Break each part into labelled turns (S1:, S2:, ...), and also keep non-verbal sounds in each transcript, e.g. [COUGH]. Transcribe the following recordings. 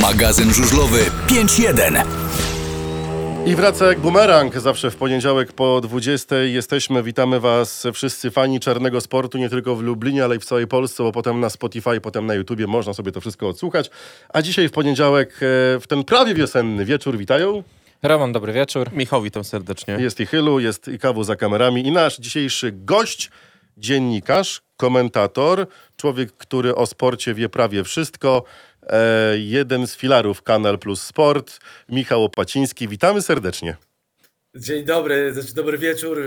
S1: Magazyn żużlowy 5.1.
S2: I wraca jak bumerang. Zawsze w poniedziałek po 20 jesteśmy. Witamy Was wszyscy fani czarnego sportu, nie tylko w Lublinie, ale i w całej Polsce, bo potem na Spotify, potem na YouTubie można sobie to wszystko odsłuchać. A dzisiaj w poniedziałek, e, w ten prawie wiosenny wieczór, witają.
S3: Roman, dobry wieczór.
S4: Michał, witam serdecznie.
S2: Jest i Chylu, jest i Kawu za kamerami. I nasz dzisiejszy gość, dziennikarz, komentator, człowiek, który o sporcie wie prawie wszystko. E, jeden z filarów Kanal Plus Sport, Michał Opaciński. Witamy serdecznie.
S5: Dzień dobry, znaczy dobry wieczór.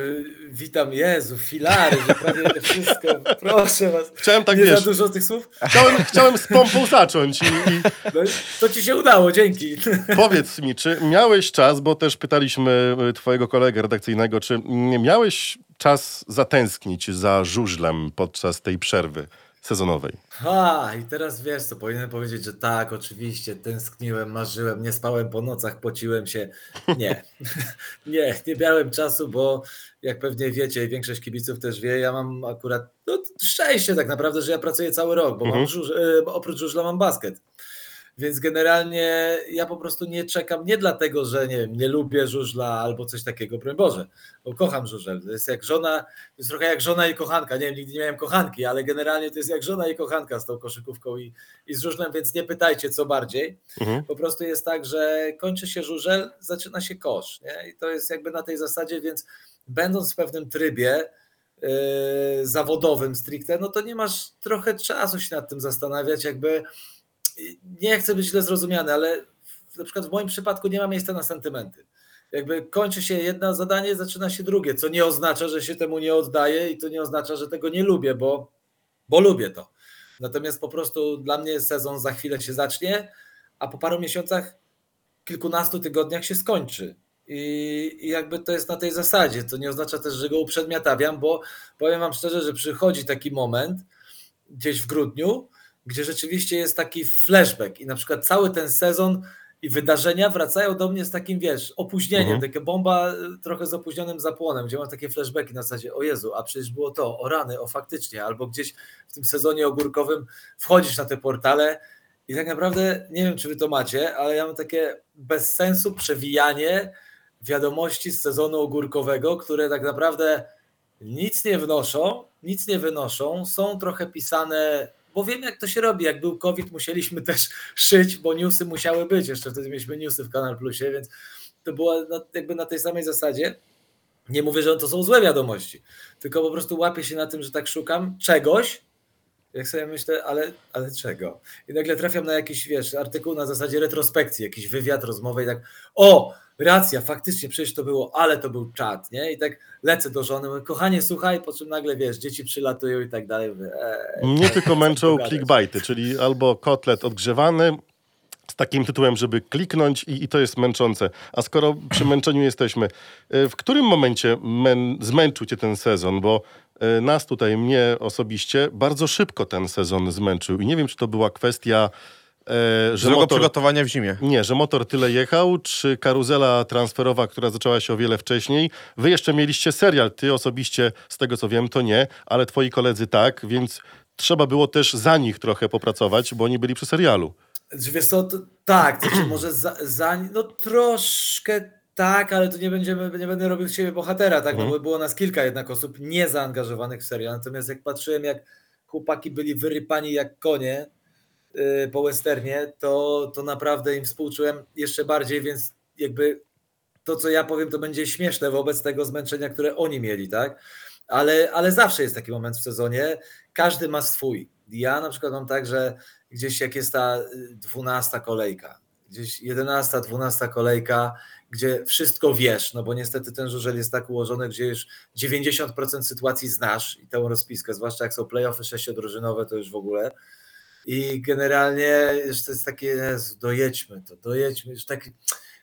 S5: Witam, Jezu, filary, że prawie wszystko. Proszę was.
S2: Chciałem tak,
S5: nie
S2: wiesz-
S5: za dużo tych słów.
S2: Chciałem, chciałem z pompą zacząć i, i
S5: No, to ci się udało, dzięki.
S2: powiedz mi, czy miałeś czas, bo też pytaliśmy y, twojego kolegę redakcyjnego, czy miałeś czas zatęsknić za żużlem podczas tej przerwy sezonowej?
S5: Ha, i teraz wiesz co, powinienem powiedzieć, że tak, oczywiście, tęskniłem, marzyłem, nie spałem po nocach, pociłem się. Nie, [LAUGHS] nie, nie miałem czasu, bo jak pewnie wiecie i większość kibiców też wie, ja mam akurat no, szczęście tak naprawdę, że ja pracuję cały rok, bo
S2: Mhm.
S5: mam żuż, y, oprócz żużla mam basket. Więc generalnie ja po prostu nie czekam, nie dlatego, że nie, wiem, nie lubię żużla albo coś takiego, broń Boże, bo kocham żużel. To jest jak żona, to jest trochę jak żona i kochanka. Nie wiem, nigdy nie miałem kochanki, ale generalnie to jest jak żona i kochanka z tą koszykówką i, i z żużlem, więc nie pytajcie co bardziej.
S2: Mhm.
S5: Po prostu jest tak, że kończy się żużel, zaczyna się kosz. Nie? I to jest jakby na tej zasadzie, więc będąc w pewnym trybie yy, zawodowym stricte, no to nie masz trochę czasu się nad tym zastanawiać, jakby nie chcę być źle zrozumiany, ale na przykład w moim przypadku nie ma miejsca na sentymenty. Jakby kończy się jedno zadanie, zaczyna się drugie, co nie oznacza, że się temu nie oddaję i to nie oznacza, że tego nie lubię, bo, bo lubię to. Natomiast po prostu dla mnie sezon za chwilę się zacznie, a po paru miesiącach, kilkunastu tygodniach się skończy. I, I jakby to jest na tej zasadzie. To nie oznacza też, że go uprzedmiotawiam, bo powiem Wam szczerze, że przychodzi taki moment gdzieś w grudniu, gdzie rzeczywiście jest taki flashback i na przykład cały ten sezon i wydarzenia wracają do mnie z takim, wiesz, opóźnieniem,
S2: Mhm.
S5: taka bomba y, trochę z opóźnionym zapłonem, gdzie mam takie flashbacki na zasadzie, o Jezu, a przecież było to, o rany, o faktycznie, albo gdzieś w tym sezonie ogórkowym wchodzisz na te portale i tak naprawdę, nie wiem, czy wy to macie, ale ja mam takie bez sensu przewijanie wiadomości z sezonu ogórkowego, które tak naprawdę nic nie wnoszą, nic nie wynoszą, są trochę pisane, bo wiem jak to się robi, jak był COVID musieliśmy też [LAUGHS] szyć, bo newsy musiały być, jeszcze wtedy mieliśmy newsy w Kanal Plusie, więc to było jakby na tej samej zasadzie. Nie mówię, że to są złe wiadomości, tylko po prostu łapię się na tym, że tak szukam czegoś, jak sobie myślę, ale, ale czego? I nagle trafiam na jakiś, wiesz, artykuł na zasadzie retrospekcji, jakiś wywiad, rozmowę i tak, o, racja, faktycznie, przecież to było, ale to był czat, nie? I tak lecę do żony, mówię, kochanie, słuchaj, po czym nagle, wiesz, dzieci przylatują i tak dalej. Mówię, eee,
S2: Mnie tylko męczą clickbaity, czyli albo kotlet odgrzewany z takim tytułem, żeby kliknąć i, i to jest męczące. A skoro przy [LAUGHS] męczeniu jesteśmy, y, w którym momencie mę, zmęczył cię ten sezon? Bo y, nas tutaj, mnie osobiście, bardzo szybko ten sezon zmęczył i nie wiem, czy to była kwestia, e, że motor...
S4: przygotowania w zimie.
S2: Nie, że motor tyle jechał, czy karuzela transferowa, która zaczęła się o wiele wcześniej. Wy jeszcze mieliście serial, ty osobiście, z tego co wiem, to nie, ale twoi koledzy tak, więc trzeba było też za nich trochę popracować, bo oni byli przy serialu.
S5: Wiesz co, to, tak, to znaczy [CLEARS THROAT] może za, za, no troszkę tak, ale to nie będziemy, nie będę robił z siebie bohatera, tak,
S2: Mhm.
S5: no bo było nas kilka jednak osób niezaangażowanych w serial, natomiast jak patrzyłem, jak chłopaki byli wyrypani jak konie po westernie, to, to naprawdę im współczułem jeszcze bardziej, więc jakby to, co ja powiem, to będzie śmieszne wobec tego zmęczenia, które oni mieli, tak? Ale, ale zawsze jest taki moment w sezonie, każdy ma swój. Ja na przykład mam tak, że gdzieś jak jest ta dwunasta kolejka, gdzieś jedenasta, dwunasta kolejka, gdzie wszystko wiesz, no bo niestety ten żużel jest tak ułożony, gdzie już 90% sytuacji znasz i tę rozpiskę, zwłaszcza jak są playoffy sześciodrużynowe, to już w ogóle. I generalnie to jest takie, Jezu, dojedźmy to, dojedźmy, już tak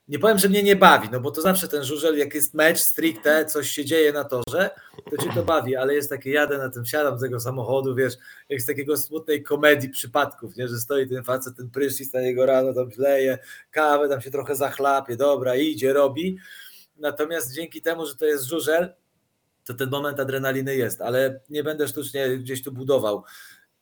S5: nie powiem, że mnie nie bawi, no bo to zawsze ten żużel, jak jest mecz stricte, coś się dzieje na torze, to cię to bawi, ale jest takie, jadę na tym, siadam z tego samochodu, wiesz, jak z takiego smutnej komedii przypadków, nie, że stoi ten facet, ten prysznic na niego rano, tam leje kawę, tam się trochę zachlapie, dobra, idzie, robi, natomiast dzięki temu, że to jest żużel, to ten moment adrenaliny jest, ale nie będę sztucznie gdzieś tu budował.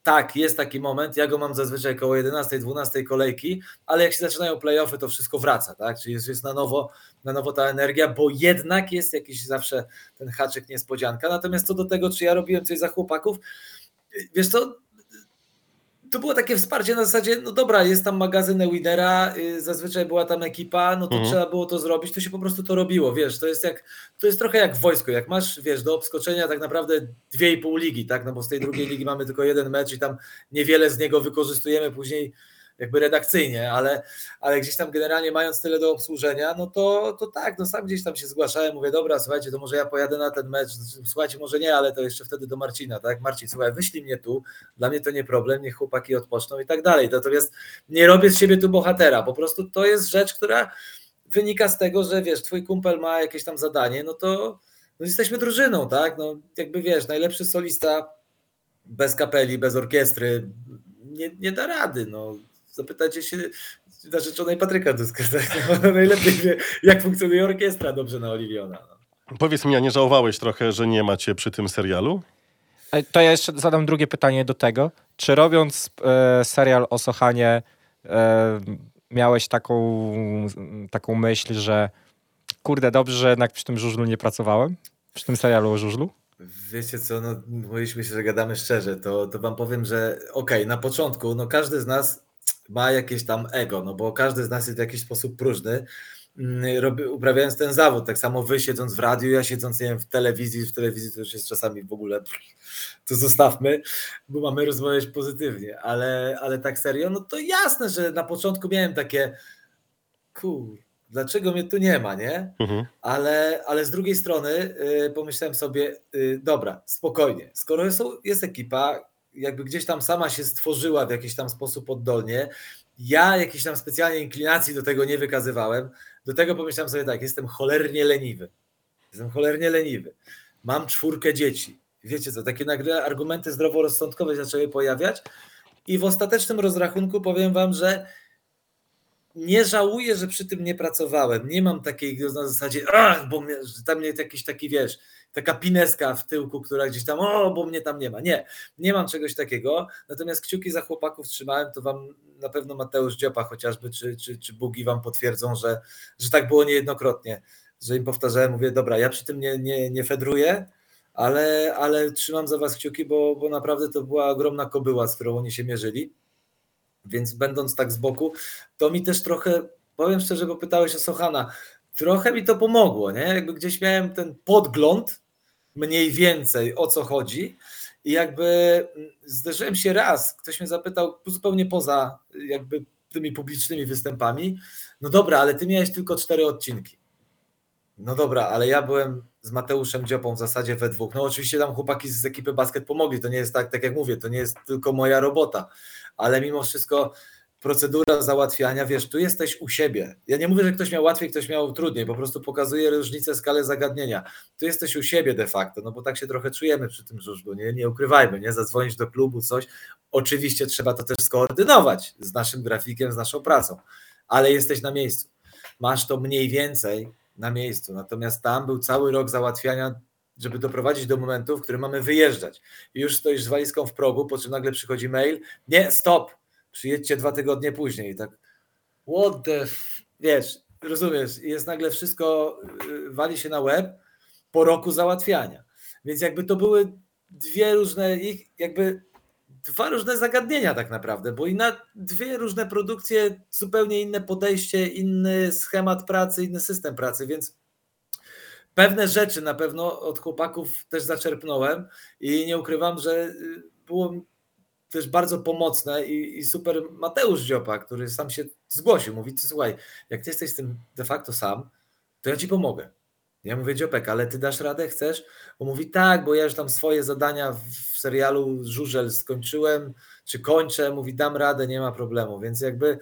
S5: Tak, jest taki moment, ja go mam zazwyczaj koło 11-12 kolejki, ale jak się zaczynają playoffy, to wszystko wraca, tak? Czyli jest, jest na, nowo, na nowo ta energia, bo jednak jest jakiś zawsze ten haczyk niespodzianka. Natomiast co do tego, czy ja robiłem coś za chłopaków, wiesz co, to było takie wsparcie na zasadzie, no dobra, jest tam magazyn Widera, y, zazwyczaj była tam ekipa, no to
S2: Mhm.
S5: trzeba było to zrobić, to się po prostu to robiło, wiesz, to jest jak, to jest trochę jak w wojsku, jak masz, wiesz, do obskoczenia tak naprawdę dwie i pół ligi, tak, no bo z tej drugiej ligi mamy tylko jeden mecz i tam niewiele z niego wykorzystujemy później jakby redakcyjnie, ale, ale gdzieś tam generalnie mając tyle do obsłużenia, no to, to tak, no sam gdzieś tam się zgłaszałem, mówię, dobra, słuchajcie, to może ja pojadę na ten mecz, słuchajcie, może nie, ale to jeszcze wtedy do Marcina, tak, Marcin, słuchaj, wyślij mnie tu, dla mnie to nie problem, niech chłopaki odpoczną i tak dalej, natomiast nie robię z siebie tu bohatera, po prostu to jest rzecz, która wynika z tego, że wiesz, twój kumpel ma jakieś tam zadanie, no to no jesteśmy drużyną, tak, no jakby wiesz, najlepszy solista bez kapeli, bez orkiestry nie, nie da rady, no zapytajcie się narzeczonej Patryka Duska, tak? [LAUGHS] Ona najlepiej wie, jak funkcjonuje orkiestra dobrze na Oliwiona. No.
S2: Powiedz mi, a nie żałowałeś trochę, że nie macie przy tym serialu?
S3: To ja jeszcze zadam drugie pytanie do tego. Czy robiąc e, serial o Sochanie e, miałeś taką, taką myśl, że kurde, dobrze, że jednak przy tym żużlu nie pracowałem? Przy tym serialu o żużlu?
S5: Wiecie co, no, mówiliśmy się, że gadamy szczerze, to, to wam powiem, że okej, na początku, no każdy z nas ma jakieś tam ego, no bo każdy z nas jest w jakiś sposób próżny, mm, robi, uprawiając ten zawód, tak samo wy siedząc w radiu, ja siedząc, nie wiem, w telewizji, w telewizji to już jest czasami w ogóle, [LAUGHS] to zostawmy, bo mamy rozmawiać pozytywnie, ale, ale tak serio, no to jasne, że na początku miałem takie, kur, dlaczego mnie tu nie ma, nie?
S2: Mhm.
S5: Ale, ale z drugiej strony y, pomyślałem sobie, y, dobra, spokojnie, skoro są, jest ekipa, jakby gdzieś tam sama się stworzyła w jakiś tam sposób oddolnie, ja jakiejś tam specjalnej inklinacji do tego nie wykazywałem, do tego pomyślałem sobie tak, jestem cholernie leniwy, jestem cholernie leniwy, mam czwórkę dzieci, wiecie co, takie nagle argumenty zdroworozsądkowe zaczęły pojawiać i w ostatecznym rozrachunku powiem wam, że nie żałuję, że przy tym nie pracowałem. Nie mam takiej na zasadzie, bo mnie, tam jest jakiś taki, wiesz, taka pineska w tyłku, która gdzieś tam, o, bo mnie tam nie ma. Nie, nie mam czegoś takiego. Natomiast kciuki za chłopaków trzymałem, to wam na pewno Mateusz Dziopa chociażby, czy, czy, czy Bugi wam potwierdzą, że, że tak było niejednokrotnie. Że im powtarzałem, mówię, dobra, ja przy tym nie, nie, nie fedruję, ale, ale trzymam za was kciuki, bo, bo naprawdę to była ogromna kobyła, z którą oni się mierzyli. Więc będąc tak z boku, to mi też trochę, powiem szczerze, bo pytałeś o Sochana, trochę mi to pomogło, nie? Jakby gdzieś miałem ten podgląd mniej więcej o co chodzi i jakby zderzyłem się raz, ktoś mnie zapytał zupełnie poza jakby tymi publicznymi występami, no dobra, ale ty miałeś tylko cztery odcinki. No dobra, ale ja byłem z Mateuszem Dziopą w zasadzie we dwóch. No oczywiście tam chłopaki z ekipy basket pomogli, to nie jest tak, tak jak mówię, to nie jest tylko moja robota, ale mimo wszystko procedura załatwiania, wiesz, tu jesteś u siebie. Ja nie mówię, że ktoś miał łatwiej, ktoś miał trudniej, po prostu pokazuje różnicę skalę zagadnienia. Tu jesteś u siebie de facto, no bo tak się trochę czujemy przy tym żużlu, nie, nie ukrywajmy, nie, zadzwonić do klubu, coś. Oczywiście trzeba to też skoordynować z naszym grafikiem, z naszą pracą, ale jesteś na miejscu. Masz to mniej więcej na miejscu, natomiast tam był cały rok załatwiania żeby doprowadzić do momentu, w którym mamy wyjeżdżać. Już stoisz z walizką w progu, po czym nagle przychodzi mail, nie, stop, przyjedźcie dwa tygodnie później. Tak, what the, wiesz, rozumiesz, jest nagle wszystko, y, wali się na łeb po roku załatwiania. Więc jakby to były dwie różne, ich jakby dwa różne zagadnienia tak naprawdę, bo i na dwie różne produkcje, zupełnie inne podejście, inny schemat pracy, inny system pracy, więc pewne rzeczy na pewno od chłopaków też zaczerpnąłem i nie ukrywam, że było też bardzo pomocne i, i super Mateusz Dziopa, który sam się zgłosił, mówi, słuchaj, jak ty jesteś z tym de facto sam, to ja ci pomogę. Ja mówię, Dziopek, ale ty dasz radę, chcesz? Bo mówi, tak, bo ja już tam swoje zadania w serialu Żużel skończyłem, czy kończę, mówi, dam radę, nie ma problemu, więc jakby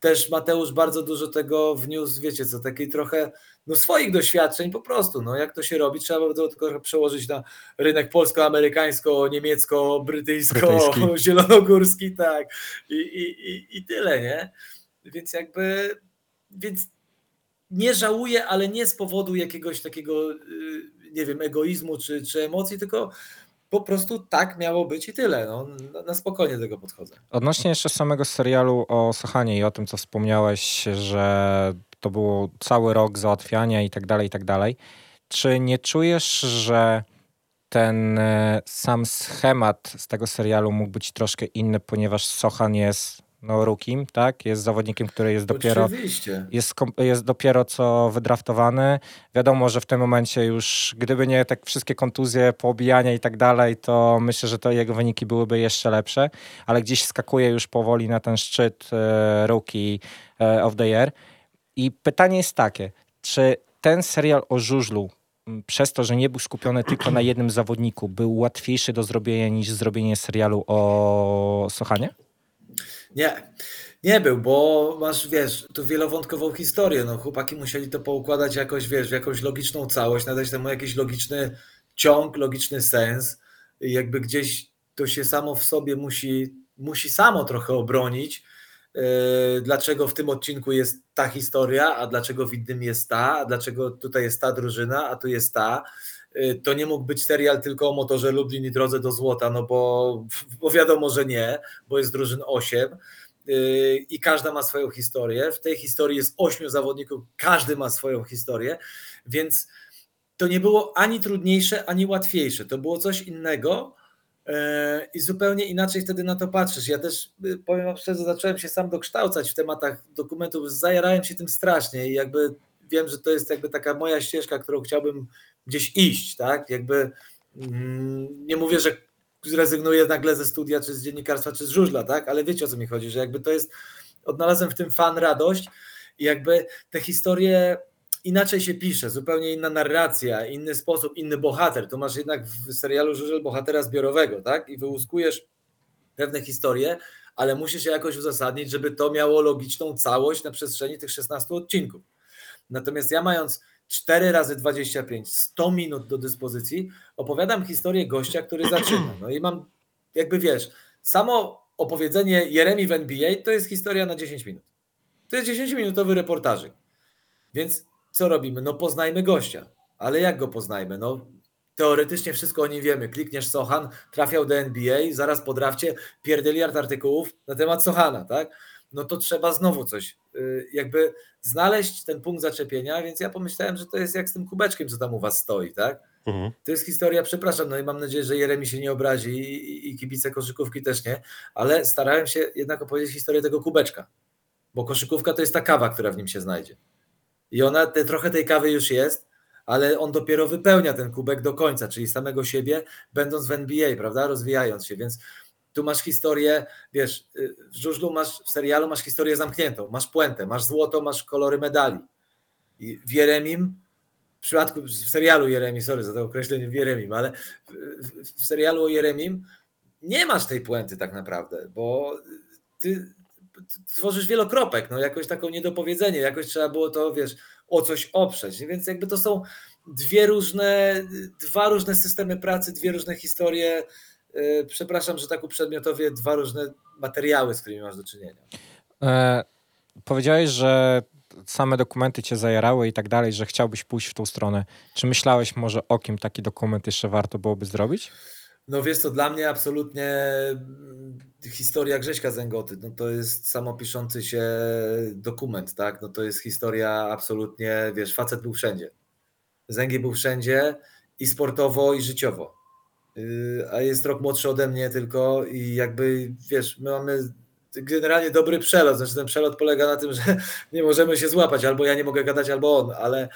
S5: też Mateusz bardzo dużo tego wniósł, wiecie co, takiej trochę no swoich doświadczeń po prostu, no jak to się robi, trzeba to tylko przełożyć na rynek polsko-amerykańsko, niemiecko-brytyjsko,
S2: Brytyjski. [LAUGHS]
S5: zielonogórski, tak I, i, i, i tyle, nie? Więc jakby, więc nie żałuję, ale nie z powodu jakiegoś takiego, y, nie wiem, egoizmu czy, czy emocji, tylko po prostu tak miało być i tyle. No, na, na spokojnie do tego podchodzę.
S3: Odnośnie jeszcze samego serialu o Sochanie i o tym, co wspomniałeś, że to było cały rok załatwiania i tak dalej, i tak dalej. Czy nie czujesz, że ten e, sam schemat z tego serialu mógł być troszkę inny, ponieważ Sochan jest no, rookiem, tak? Jest zawodnikiem, który jest dopiero
S5: Oczywiście.
S3: jest, jest dopiero co wydraftowany. Wiadomo, że w tym momencie już, gdyby nie tak wszystkie kontuzje, poobijania i tak dalej, to myślę, że to jego wyniki byłyby jeszcze lepsze, ale gdzieś skakuje już powoli na ten szczyt e, Rookie e, of the Year. I pytanie jest takie, czy ten serial o żużlu, przez to, że nie był skupiony tylko na jednym zawodniku, był łatwiejszy do zrobienia niż zrobienie serialu o Sochanie?
S5: Nie, nie był, bo masz, wiesz, tu wielowątkową historię. No, chłopaki musieli to poukładać jakoś, wiesz, w jakąś logiczną całość, nadać temu jakiś logiczny ciąg, logiczny sens. Jakby gdzieś to się samo w sobie musi, musi samo trochę obronić. Yy, Dlaczego w tym odcinku jest ta historia, a dlaczego w innym jest ta, a dlaczego tutaj jest ta drużyna, a tu jest ta. Yy, To nie mógł być serial tylko o motorze Lublin i drodze do złota, no bo, bo wiadomo, że nie, bo jest drużyn 8 yy, i każda ma swoją historię. W tej historii jest ośmiu zawodników, każdy ma swoją historię, więc to nie było ani trudniejsze, ani łatwiejsze. To było coś innego i zupełnie inaczej wtedy na to patrzysz. Ja też yy, powiem wam szczerze, zacząłem się sam dokształcać w tematach dokumentów, zajarałem się tym strasznie i jakby wiem, że to jest jakby taka moja ścieżka, którą chciałbym gdzieś iść, tak? Jakby mm, nie mówię, że zrezygnuję nagle ze studia, czy z dziennikarstwa, czy z żużla, tak? Ale wiecie o co mi chodzi, że jakby to jest, odnalazłem w tym fan radość i jakby te historie inaczej się pisze, zupełnie inna narracja, inny sposób, inny bohater. Tu masz jednak w serialu Żużel bohatera zbiorowego, tak? I wyłuskujesz pewne historie, ale musisz je jakoś uzasadnić, żeby to miało logiczną całość na przestrzeni tych 16 odcinków. Natomiast ja mając 4 razy 25, 100 minut do dyspozycji, opowiadam historię gościa, który [CLEARS THROAT] zaczyna. No i mam, jakby wiesz, samo opowiedzenie Jeremi w NBA to jest historia na 10 minut. To jest 10-minutowy reportażyk. Więc co robimy? No poznajmy gościa. Ale jak go poznajmy? No teoretycznie wszystko o nim wiemy. Klikniesz Sochan, trafiał do NBA, zaraz po drafcie pierdyliard artykułów na temat Sochana, tak? No to trzeba znowu coś, yy, jakby znaleźć ten punkt zaczepienia, więc ja pomyślałem, że to jest jak z tym kubeczkiem, co tam u was stoi, tak?
S2: Mhm.
S5: To jest historia, przepraszam, no i mam nadzieję, że Jeremi się nie obrazi i, i, i kibice koszykówki też nie, ale starałem się jednak opowiedzieć historię tego kubeczka, bo koszykówka to jest ta kawa, która w nim się znajdzie. I ona, te, trochę tej kawy już jest, ale on dopiero wypełnia ten kubek do końca, czyli samego siebie, będąc w NBA, prawda, rozwijając się, więc tu masz historię, wiesz, y, w żużlu masz, w serialu masz historię zamkniętą, masz puentę, masz złoto, masz kolory medali. I w Jeremim, w przypadku, w serialu Jeremi, sorry za to określenie w Jeremim, ale w, w, w serialu o Jeremim nie masz tej puenty tak naprawdę, bo ty tworzysz wielokropek, no jakoś taką niedopowiedzenie, jakoś trzeba było to, wiesz, o coś oprzeć, więc jakby to są dwie różne, dwa różne systemy pracy, dwie różne historie, Yy, przepraszam, że tak uprzedmiotowie, dwa różne materiały, z którymi masz do czynienia.
S3: E, powiedziałeś, że same dokumenty cię zajarały i tak dalej, że chciałbyś pójść w tą stronę. Czy myślałeś może o kim taki dokument jeszcze warto byłoby zrobić?
S5: No wiesz to dla mnie absolutnie mm, historia Grześka Zęgoty, no to jest samopiszący się dokument, tak? No to jest historia absolutnie, wiesz, facet był wszędzie. Zęgi był wszędzie i sportowo, i życiowo. Yy, a jest rok młodszy ode mnie tylko i jakby, wiesz, my mamy generalnie dobry przelot, znaczy ten przelot polega na tym, że [LAUGHS] nie możemy się złapać, albo ja nie mogę gadać, albo on, ale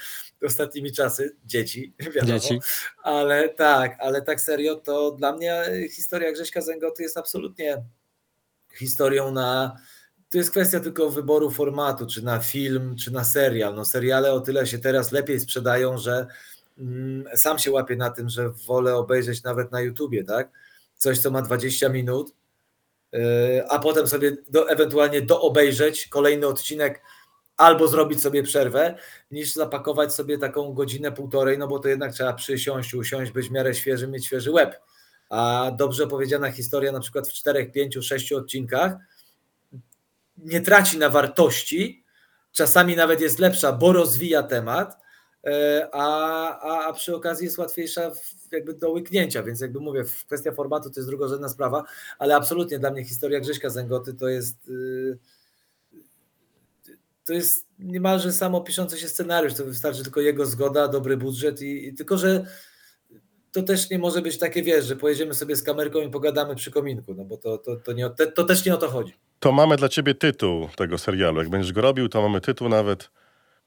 S5: ostatnimi czasy, dzieci, [LAUGHS] wiadomo,
S3: Dzieci.
S5: ale tak, ale tak serio, to dla mnie historia Grześka Zęgoty jest absolutnie historią na, to jest kwestia tylko wyboru formatu, czy na film, czy na serial, no seriale o tyle się teraz lepiej sprzedają, że mm, sam się łapię na tym, że wolę obejrzeć nawet na YouTubie, tak, coś co ma 20 minut, a potem sobie do, ewentualnie doobejrzeć kolejny odcinek albo zrobić sobie przerwę, niż zapakować sobie taką godzinę, półtorej, no bo to jednak trzeba przysiąść, usiąść, być w miarę świeży, mieć świeży łeb. A dobrze opowiedziana historia na przykład w czterech, pięciu, sześciu odcinkach nie traci na wartości, czasami nawet jest lepsza, bo rozwija temat, a, a, a przy okazji jest łatwiejsza jakby do łyknięcia, więc jakby mówię, kwestia formatu to jest drugorzędna sprawa, ale absolutnie dla mnie historia Grześka Zęgoty to jest y, to jest niemalże samo piszący się scenariusz, to wystarczy tylko jego zgoda, dobry budżet i, i tylko, że to też nie może być takie, wiesz, że pojedziemy sobie z kamerką i pogadamy przy kominku, no bo to, to, to, nie, o- te, to też nie o to chodzi.
S2: To mamy dla ciebie tytuł tego serialu. Jak będziesz go robił, to mamy tytuł nawet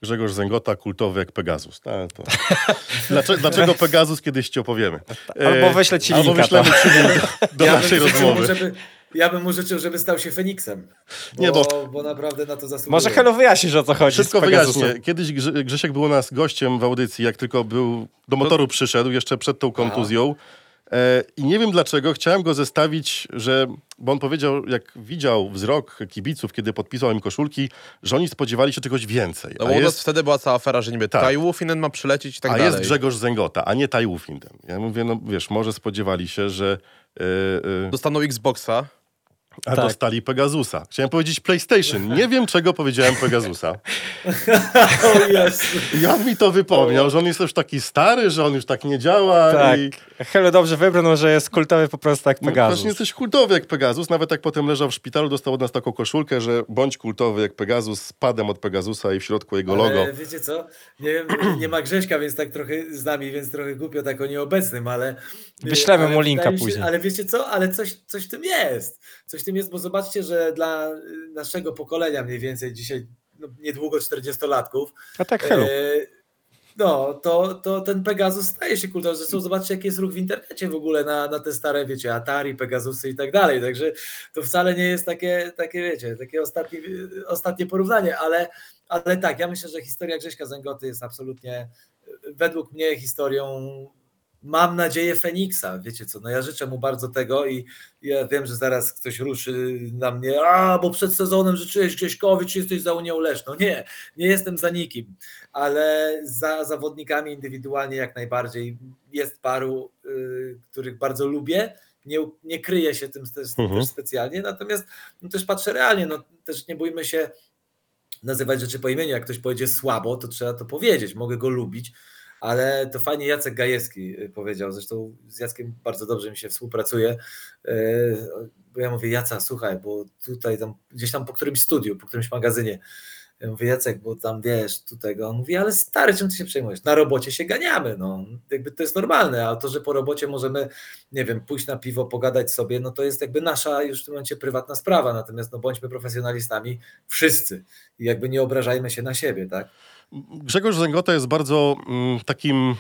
S2: Grzegorz Zęgota, kultowy jak Pegazus. Tak, to... [LAUGHS] dlaczego, dlaczego Pegazus kiedyś ci opowiemy.
S3: Albo wyślę ci
S2: Albo
S3: linka,
S2: wyślemy ci link do, do
S5: ja
S2: naszej rozmowy.
S5: żeby, ja bym mu życzył, żeby stał się Feniksem, bo,
S2: Nie,
S5: bo...
S2: bo-
S5: naprawdę na to zasługuje.
S3: Może Helu wyjaśnisz o co chodzi
S2: Szybko wyjaśnię. Kiedyś Grze- Grzesiek był u nas gościem w audycji, jak tylko był do motoru przyszedł, jeszcze przed tą kontuzją. E, I nie wiem dlaczego, chciałem go zestawić, że, bo on powiedział, jak widział wzrok kibiców, kiedy podpisał im koszulki, że oni spodziewali się czegoś więcej.
S4: No
S2: a
S4: bo
S2: jest,
S4: wtedy była cała afera, że niby
S2: Tak.
S4: Tajwufinen ma przylecieć i tak
S2: a
S4: dalej.
S2: jest Grzegorz Zęgota, a nie Wufinden. Ja mówię, no wiesz, może spodziewali się, że e, e,
S4: Dostaną Xboxa.
S2: A
S3: Tak.
S2: dostali Pegasusa. Chciałem powiedzieć PlayStation. Nie wiem, czego powiedziałem Pegasusa. [LAUGHS]
S5: O Jezu.
S2: I on mi to wypomniał, że on jest już taki stary, że on już tak nie działa.
S3: Tak.
S2: I...
S3: Helu dobrze wybrnął, że jest kultowy po prostu jak
S2: No,
S3: Pegasus.
S2: właśnie jesteś kultowy jak Pegasus. Nawet jak potem leżał w szpitalu, dostał od nas taką koszulkę, że bądź kultowy jak Pegasus z padem od Pegasusa i w środku jego logo.
S5: Ale wiecie co? Nie wiem, [CLEARS THROAT] nie ma Grześka, więc tak trochę z nami, więc trochę głupio tak o nieobecnym, ale...
S3: Wyślemy mu linka później.
S5: Ale wiecie co? Ale coś, coś w tym jest. Coś w tym jest, bo zobaczcie, że dla y, naszego pokolenia mniej więcej dzisiaj, no, niedługo 40-latków,
S3: A tak Helu.
S5: E, No, to, to ten Pegasus staje się kultowy. Zresztą zobaczcie, jaki jest ruch w internecie w ogóle na, na te stare, wiecie, Atari, Pegasusy i tak dalej. Także to wcale nie jest takie, takie wiecie, takie ostatnie, ostatnie porównanie, ale, ale tak, ja myślę, że historia Grześka Zęgoty jest absolutnie według mnie historią mam nadzieję Feniksa, wiecie co, no ja życzę mu bardzo tego i ja wiem, że zaraz ktoś ruszy na mnie, a bo przed sezonem życzyłeś Grześkowi, czy jesteś za Unią Leszną. Nie, nie jestem za nikim, ale za zawodnikami indywidualnie jak najbardziej. Jest paru, y, których bardzo lubię, nie, nie kryję się tym też,
S2: Mhm.
S5: też specjalnie, natomiast no, też patrzę realnie, no też nie bójmy się nazywać rzeczy po imieniu, jak ktoś powiedzie słabo, to trzeba to powiedzieć, mogę go lubić, ale to fajnie Jacek Gajewski y, powiedział, zresztą z Jackiem bardzo dobrze mi się współpracuje, y, bo ja mówię, Jaca, słuchaj, bo tutaj tam, gdzieś tam po którymś studiu, po którymś magazynie, ja mówię, Jacek, bo tam wiesz, tutaj go, on mówi, ale stary, czym ty się przejmujesz? Na robocie się ganiamy, no, jakby to jest normalne, a to, że po robocie możemy, nie wiem, pójść na piwo, pogadać sobie, no to jest jakby nasza już w tym momencie prywatna sprawa, natomiast no bądźmy profesjonalistami wszyscy i jakby nie obrażajmy się na siebie, tak?
S2: Grzegorz Zęgota jest bardzo mm, takim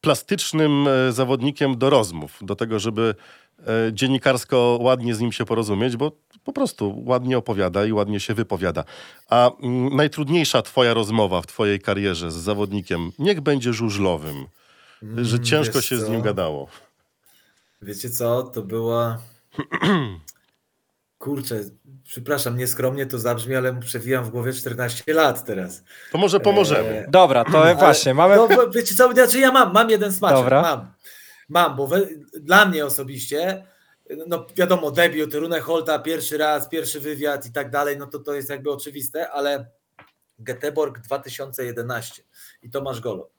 S2: plastycznym e, zawodnikiem do rozmów, do tego, żeby e, dziennikarsko ładnie z nim się porozumieć, bo po prostu ładnie opowiada i ładnie się wypowiada. A mm, najtrudniejsza twoja rozmowa w twojej karierze z zawodnikiem, niech będzie żużlowym, że
S5: Mm,
S2: ciężko
S5: wiesz
S2: się z
S5: co?
S2: nim gadało.
S5: Wiecie co, to była. [CLEARS THROAT] Kurczę, przepraszam, nieskromnie to zabrzmi, ale przewijam w głowie 14 lat teraz.
S2: To może pomożemy.
S5: Eee,
S3: Dobra, to
S5: ale-
S3: właśnie, mamy...
S5: No, wiecie co, znaczy ja mam, mam jeden smaczek,
S3: Dobra.
S5: mam. Mam, bo we, dla mnie osobiście, no wiadomo, debiut, Rune Holta, pierwszy raz, pierwszy wywiad i tak dalej, no to to jest jakby oczywiste, ale Göteborg 2011 i Tomasz Golo.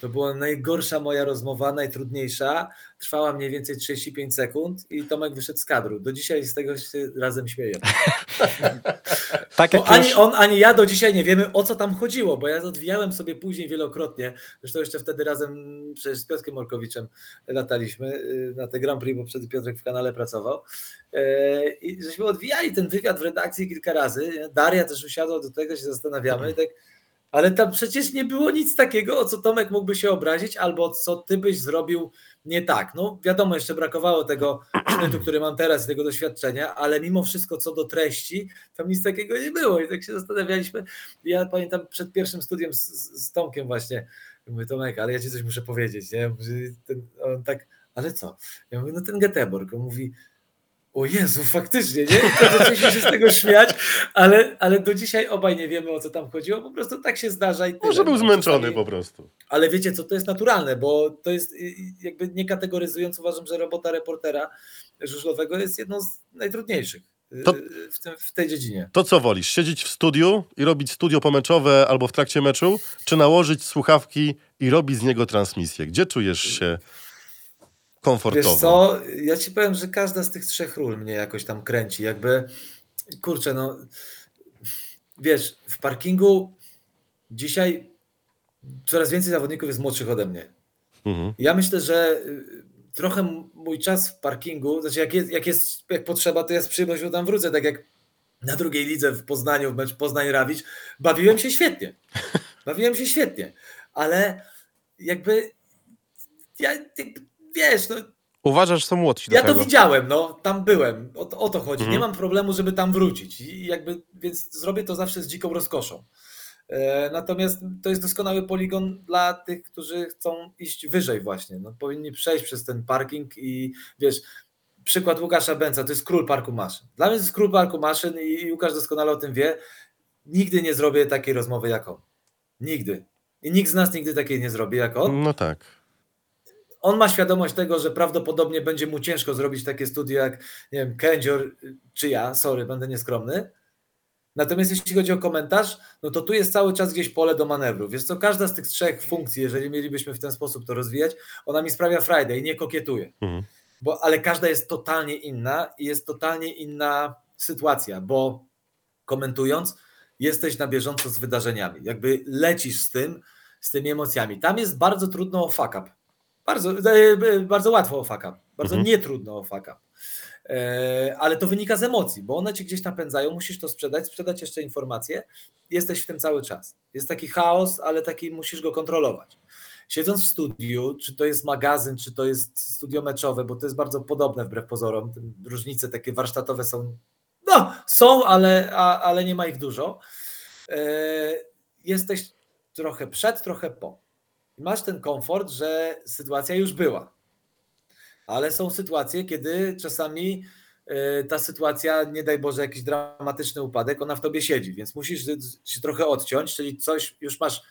S5: To była najgorsza moja rozmowa, najtrudniejsza. Trwała mniej więcej 35 sekund i Tomek wyszedł z kadru. Do dzisiaj z tego się razem śmieję. [LAUGHS]
S3: tak jak
S5: ani
S3: już...
S5: on, ani ja do dzisiaj nie wiemy, o co tam chodziło, bo ja odwijałem sobie później wielokrotnie. Zresztą jeszcze wtedy razem przecież z Piotrkiem Morkowiczem lataliśmy y, na te Grand Prix, bo wtedy Piotrek w kanale pracował. E, I żeśmy odwijali ten wywiad w redakcji kilka razy. Daria też usiadła do tego, się zastanawiamy. i [CLEARS THROAT] Tak, ale tam przecież nie było nic takiego, o co Tomek mógłby się obrazić, albo co ty byś zrobił nie tak. No wiadomo, jeszcze brakowało tego sznytu, który mam teraz, tego doświadczenia, ale mimo wszystko co do treści, tam nic takiego nie było i tak się zastanawialiśmy. Ja pamiętam przed pierwszym studiem z, z, Tomkiem właśnie, mówię Tomek, ale ja ci coś muszę powiedzieć, nie? Ten, on tak, ale co? Ja mówię, no ten Göteborg, on mówi, o Jezu, faktycznie, nie? I zaczęliśmy się z tego śmiać, ale, ale do dzisiaj obaj nie wiemy, o co tam chodziło, po prostu tak się zdarza i tyle.
S2: Może był
S5: No,
S2: zmęczony po prostu.
S5: ale wiecie co, to jest naturalne, bo to jest jakby nie kategoryzując, uważam, że robota reportera żużlowego jest jedną z najtrudniejszych. y,
S2: To-
S5: w, tym, w tej dziedzinie.
S2: To co wolisz? Siedzieć w studiu i robić studio pomeczowe albo w trakcie meczu, czy nałożyć słuchawki i robić z niego transmisję? Gdzie czujesz się komfortowo?
S5: Wiesz co, ja ci powiem, że każda z tych trzech ról mnie jakoś tam kręci. Jakby, kurczę, no, wiesz, w parkingu dzisiaj coraz więcej zawodników jest młodszych ode mnie.
S2: Mhm.
S5: Ja myślę, że y, trochę mój czas w parkingu, znaczy jak jest, jak jest jak potrzeba, to ja z przyjemnością tam wrócę, tak jak na drugiej lidze w Poznaniu, w mecz Poznań-Rawicz, bawiłem się świetnie. [LAUGHS] Bawiłem się świetnie, ale jakby ja, jakby, wiesz, no,
S4: Uważasz, że są młodsi do
S5: ja to
S4: tego.
S5: widziałem, no, tam byłem, o, to- o to chodzi.
S2: Mhm.
S5: Nie mam problemu, żeby tam wrócić i jakby, więc zrobię to zawsze z dziką rozkoszą. E, Natomiast to jest doskonały poligon dla tych, którzy chcą iść wyżej właśnie. No, powinni przejść przez ten parking i wiesz, przykład Łukasza Bęca, to jest król parku maszyn. Dla mnie to jest król parku maszyn i Łukasz doskonale o tym wie. Nigdy nie zrobię takiej rozmowy jak on. Nigdy. I nikt z nas nigdy takiej nie zrobi jak on
S2: No tak.
S5: On ma świadomość tego, że prawdopodobnie będzie mu ciężko zrobić takie studio jak, nie wiem, Kędzior czy ja, sorry, będę nieskromny. Natomiast jeśli chodzi o komentarz, no to tu jest cały czas gdzieś pole do manewru. Wiesz co, każda z tych trzech funkcji, jeżeli mielibyśmy w ten sposób to rozwijać, ona mi sprawia Friday i nie kokietuje.
S2: Mhm.
S5: Bo, ale każda jest totalnie inna i jest totalnie inna sytuacja, bo komentując, jesteś na bieżąco z wydarzeniami. Jakby lecisz z tym, z tymi emocjami. Tam jest bardzo trudno o fuck up. Bardzo, e, bardzo łatwo o fuck up. Bardzo
S2: Mhm.
S5: nietrudno o fuck up. E, ale to wynika z emocji, bo one cię gdzieś napędzają, musisz to sprzedać, sprzedać jeszcze informacje. Jesteś w tym cały czas. Jest taki chaos, ale taki musisz go kontrolować. Siedząc w studiu, czy to jest magazyn, czy to jest studio meczowe, bo to jest bardzo podobne wbrew pozorom. Różnice takie warsztatowe są, no są, ale, a, ale nie ma ich dużo. E, jesteś trochę przed, trochę po. Masz ten komfort, że sytuacja już była. Ale są sytuacje, kiedy czasami e, ta sytuacja, nie daj Boże, jakiś dramatyczny upadek, ona w tobie siedzi, więc musisz się trochę odciąć, czyli coś już masz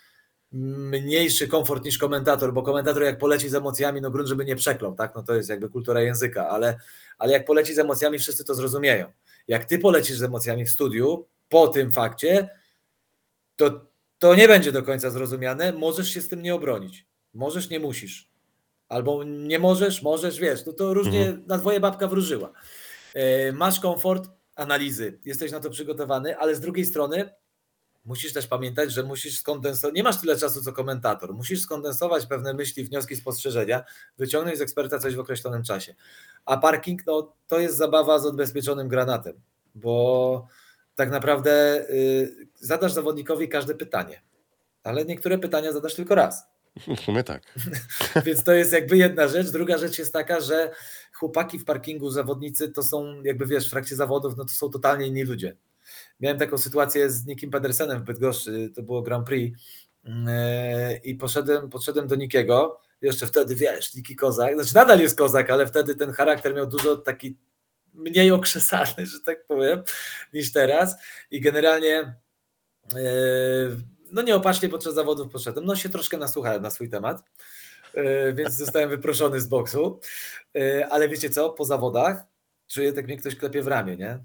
S5: mniejszy komfort niż komentator, bo komentator jak poleci z emocjami, no grunt, żeby nie przeklął, tak? No to jest jakby kultura języka, ale, ale jak poleci z emocjami, wszyscy to zrozumieją. Jak ty polecisz z emocjami w studiu, po tym fakcie, to, to nie będzie do końca zrozumiane, możesz się z tym nie obronić. Możesz, nie musisz. Albo nie możesz, możesz, wiesz, no to różnie na dwoje babka wróżyła. E, Masz komfort analizy, jesteś na to przygotowany, ale z drugiej strony musisz też pamiętać, że musisz skondensować, nie masz tyle czasu co komentator, musisz skondensować pewne myśli, wnioski, spostrzeżenia, wyciągnąć z eksperta coś w określonym czasie. A parking, no to jest zabawa z odbezpieczonym granatem, bo tak naprawdę y, zadasz zawodnikowi każde pytanie, ale niektóre pytania zadasz tylko raz.
S2: W sumie tak. [LAUGHS]
S5: Więc to jest jakby jedna rzecz. Druga rzecz jest taka, że chłopaki w parkingu, zawodnicy to są, jakby wiesz, w trakcie zawodów, no to są totalnie inni ludzie. Miałem taką sytuację z Nikim Pedersenem w Bydgoszczy, to było Grand Prix yy, i poszedłem, podszedłem do Nikiego, jeszcze wtedy, wiesz, Niki Kozak, znaczy nadal jest Kozak, ale wtedy ten charakter miał dużo taki mniej okrzesany, że tak powiem, niż teraz i generalnie no nieopatrznie podczas zawodów poszedłem, no się troszkę nasłuchałem na swój temat, yy, więc zostałem wyproszony z boksu, yy, ale wiecie co, po zawodach czuję, tak mnie ktoś klepie w ramię, nie?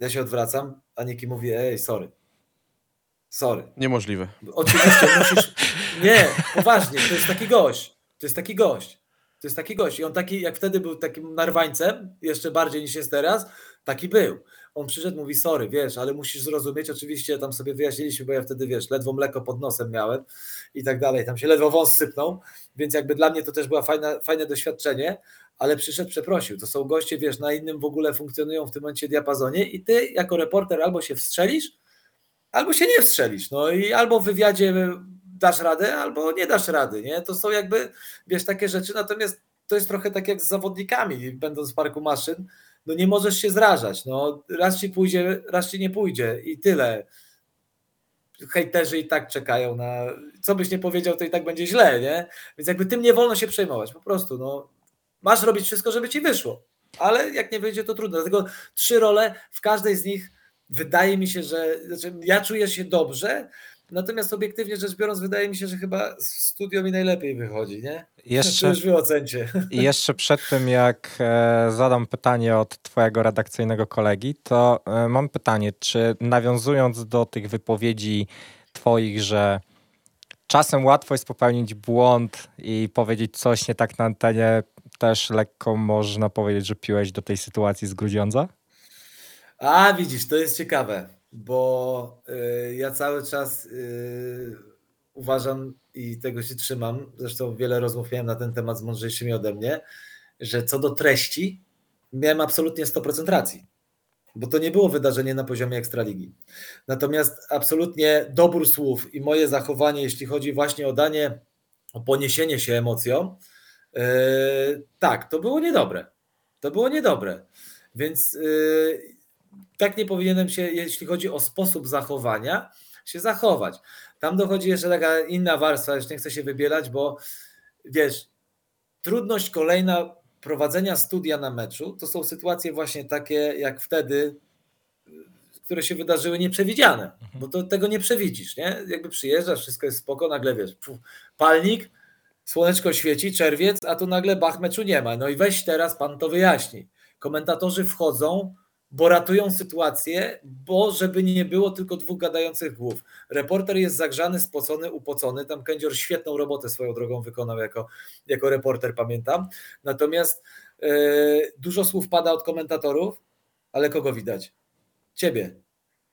S5: Ja się odwracam, a Niki mówi, ej, sorry, sorry.
S4: Niemożliwe.
S5: Oczywiście [LAUGHS] musisz. Nie, poważnie, to jest taki gość. To jest taki gość. To jest taki gość. I on taki, jak wtedy był takim narwańcem, jeszcze bardziej niż jest teraz, taki był. On przyszedł, mówi, sorry, wiesz, ale musisz zrozumieć, oczywiście tam sobie wyjaśniliśmy, bo ja wtedy, wiesz, ledwo mleko pod nosem miałem i tak dalej, tam się ledwo wąs sypnął, więc jakby dla mnie to też było fajne, fajne doświadczenie, ale przyszedł, przeprosił. To są goście, wiesz, na innym w ogóle funkcjonują w tym momencie diapazonie i ty jako reporter albo się wstrzelisz, albo się nie wstrzelisz. No i albo w wywiadzie dasz radę, albo nie dasz rady. Nie? To są jakby, wiesz, takie rzeczy. Natomiast to jest trochę tak jak z zawodnikami, będąc w parku maszyn. No nie możesz się zrażać. No, raz ci pójdzie, raz ci nie pójdzie i tyle. Hejterzy i tak czekają na. Co byś nie powiedział, to i tak będzie źle, nie? Więc jakby tym nie wolno się przejmować. Po prostu, no. Masz robić wszystko, żeby ci wyszło. Ale jak nie wyjdzie, to trudno. Dlatego trzy role, w każdej z nich wydaje mi się, że znaczy ja czuję się dobrze, Natomiast obiektywnie rzecz biorąc, wydaje mi się, że chyba studio mi najlepiej wychodzi, nie? To
S3: Jeszcze, [LAUGHS]
S5: już wy ocencie.
S3: I jeszcze przed tym, jak e, zadam pytanie od Twojego redakcyjnego kolegi, to e, mam pytanie, czy nawiązując do tych wypowiedzi Twoich, że czasem łatwo jest popełnić błąd i powiedzieć coś nie tak na antenie, też lekko można powiedzieć, że piłeś do tej sytuacji z Grudziądza?
S5: A widzisz, to jest ciekawe, bo y, ja cały czas y, uważam i tego się trzymam, zresztą wiele rozmów miałem na ten temat z mądrzejszymi ode mnie, że co do treści miałem absolutnie 100% racji, bo to nie było wydarzenie na poziomie Ekstraligi. Natomiast absolutnie dobór słów i moje zachowanie, jeśli chodzi właśnie o danie, o poniesienie się emocjom, yy, tak, to było niedobre. To było niedobre. Więc tak nie powinienem się, jeśli chodzi o sposób zachowania, się zachować. Tam dochodzi jeszcze taka inna warstwa, już nie chcę się wybielać, bo wiesz, trudność kolejna prowadzenia studia na meczu to są sytuacje właśnie takie jak wtedy, które się wydarzyły nieprzewidziane, bo to tego nie przewidzisz, nie? Jakby przyjeżdżasz, wszystko jest spoko, nagle wiesz, puf, palnik, słoneczko świeci, czerwiec, a tu nagle bach meczu nie ma. No i weź teraz pan to wyjaśni. Komentatorzy wchodzą, bo ratują sytuację, bo żeby nie było tylko dwóch gadających głów. Reporter jest zagrzany, spocony, upocony. Tam Kędzior świetną robotę swoją drogą wykonał jako, jako reporter, pamiętam. Natomiast yy, dużo słów pada od komentatorów, ale kogo widać? Ciebie.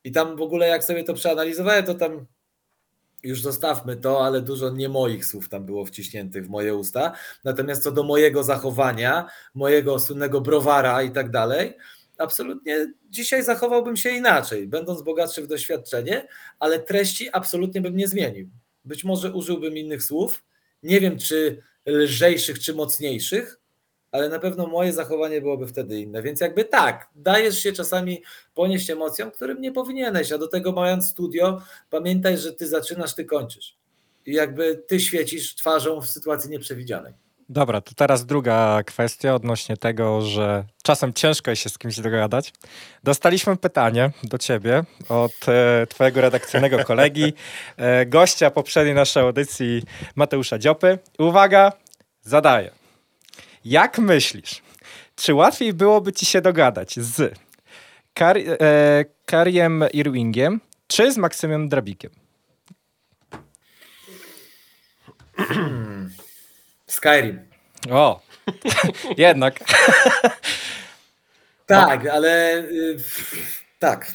S5: I tam w ogóle jak sobie to przeanalizowałem, to tam już zostawmy to, ale dużo nie moich słów tam było wciśniętych w moje usta. Natomiast co do mojego zachowania, mojego słynnego browara i tak dalej, absolutnie dzisiaj zachowałbym się inaczej, będąc bogatszy w doświadczenie, ale treści absolutnie bym nie zmienił. Być może użyłbym innych słów, nie wiem czy lżejszych, czy mocniejszych, ale na pewno moje zachowanie byłoby wtedy inne. Więc jakby tak, dajesz się czasami ponieść emocjom, którym nie powinieneś, a do tego mając studio, pamiętaj, że ty zaczynasz, ty kończysz. I jakby ty świecisz twarzą w sytuacji nieprzewidzianej.
S3: Dobra, to teraz druga kwestia odnośnie tego, że czasem ciężko jest się z kimś dogadać. Dostaliśmy pytanie do ciebie od e, twojego redakcyjnego [LAUGHS] kolegi, e, gościa poprzedniej naszej audycji Mateusza Dziopy. Uwaga, zadaję. Jak myślisz, czy łatwiej byłoby ci się dogadać z Kar e, Kariem Irwingiem czy z Maksymem Drabikiem? [CLEARS THROAT]
S5: Skyrim.
S3: O, [LAUGHS] jednak.
S5: Tak, ale y, tak.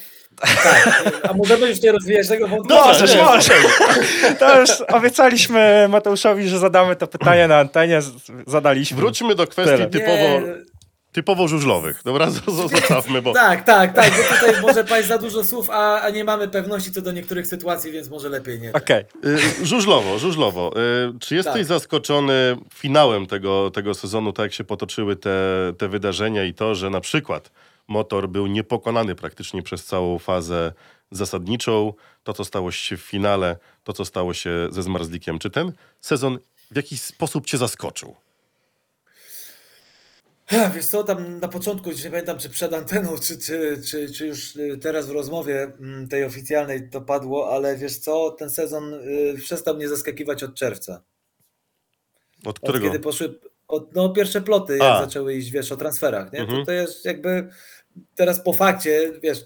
S5: Tak. A możemy już nie rozwijać tego wątku?
S3: Możesz, możesz. [LAUGHS] To już obiecaliśmy Mateuszowi, że zadamy to pytanie na antenie. Zadaliśmy.
S2: Wróćmy do kwestii
S3: Tyle.
S2: typowo,
S5: Nie,
S2: typowo żużlowych. Dobra, [LAUGHS] zostawmy, bo
S5: tak, tak, tak, bo tutaj może paść za dużo słów, a, a nie mamy pewności co do niektórych sytuacji, więc może lepiej nie.
S3: Okej.
S2: y, żużlowo, żużlowo. Y, Czy jesteś
S5: Tak.
S2: zaskoczony finałem tego, tego sezonu, tak jak się potoczyły te, te wydarzenia i to, że na przykład motor był niepokonany praktycznie przez całą fazę zasadniczą, to co stało się w finale, to co stało się ze Zmarzlikiem. Czy ten sezon w jakiś sposób cię zaskoczył?
S5: Wiesz co, tam na początku, już nie pamiętam czy przed anteną, czy, czy, czy, czy już y, teraz w rozmowie mm, tej oficjalnej to padło, ale wiesz co, ten sezon y, przestał mnie zaskakiwać od czerwca.
S2: Od
S5: Od
S2: którego?
S5: kiedy poszły od, no, pierwsze ploty, jak
S2: A.
S5: zaczęły iść, wiesz, o transferach, nie?
S2: Mhm.
S5: To, to jest jakby teraz po fakcie, wiesz,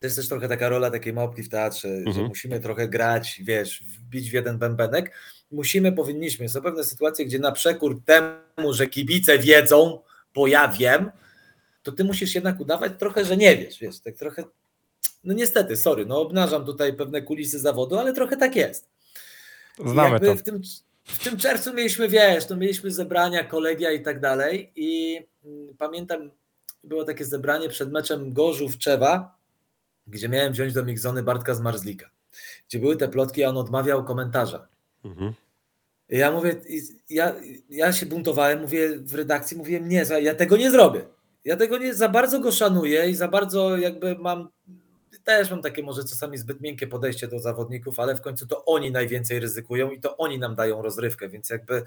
S5: to jest też trochę taka rola takiej małpki w teatrze, że
S2: Mhm.
S5: musimy trochę grać, wiesz, wbić w jeden bębenek. Musimy, powinniśmy. Są pewne sytuacje, gdzie na przekór temu, że kibice wiedzą, bo ja wiem, to ty musisz jednak udawać trochę, że nie wiesz, wiesz, tak trochę, no niestety, sorry, no obnażam tutaj pewne kulisy zawodu, ale trochę tak jest.
S3: Znamy
S5: jakby
S3: to.
S5: W tym, w tym czerwcu mieliśmy, wiesz, to mieliśmy zebrania, kolegia i tak dalej. I mm, pamiętam, było takie zebranie przed meczem Gorzów-Czewa, gdzie miałem wziąć do Migzony Bartka z Marzlika. Gdzie były te plotki, a on odmawiał komentarza.
S2: Mhm.
S5: Ja mówię, ja, ja się buntowałem, mówię w redakcji, mówię, nie, ja tego nie zrobię. Ja tego nie, za bardzo go szanuję i za bardzo jakby mam, też mam takie może czasami zbyt miękkie podejście do zawodników, ale w końcu to oni najwięcej ryzykują i to oni nam dają rozrywkę, więc jakby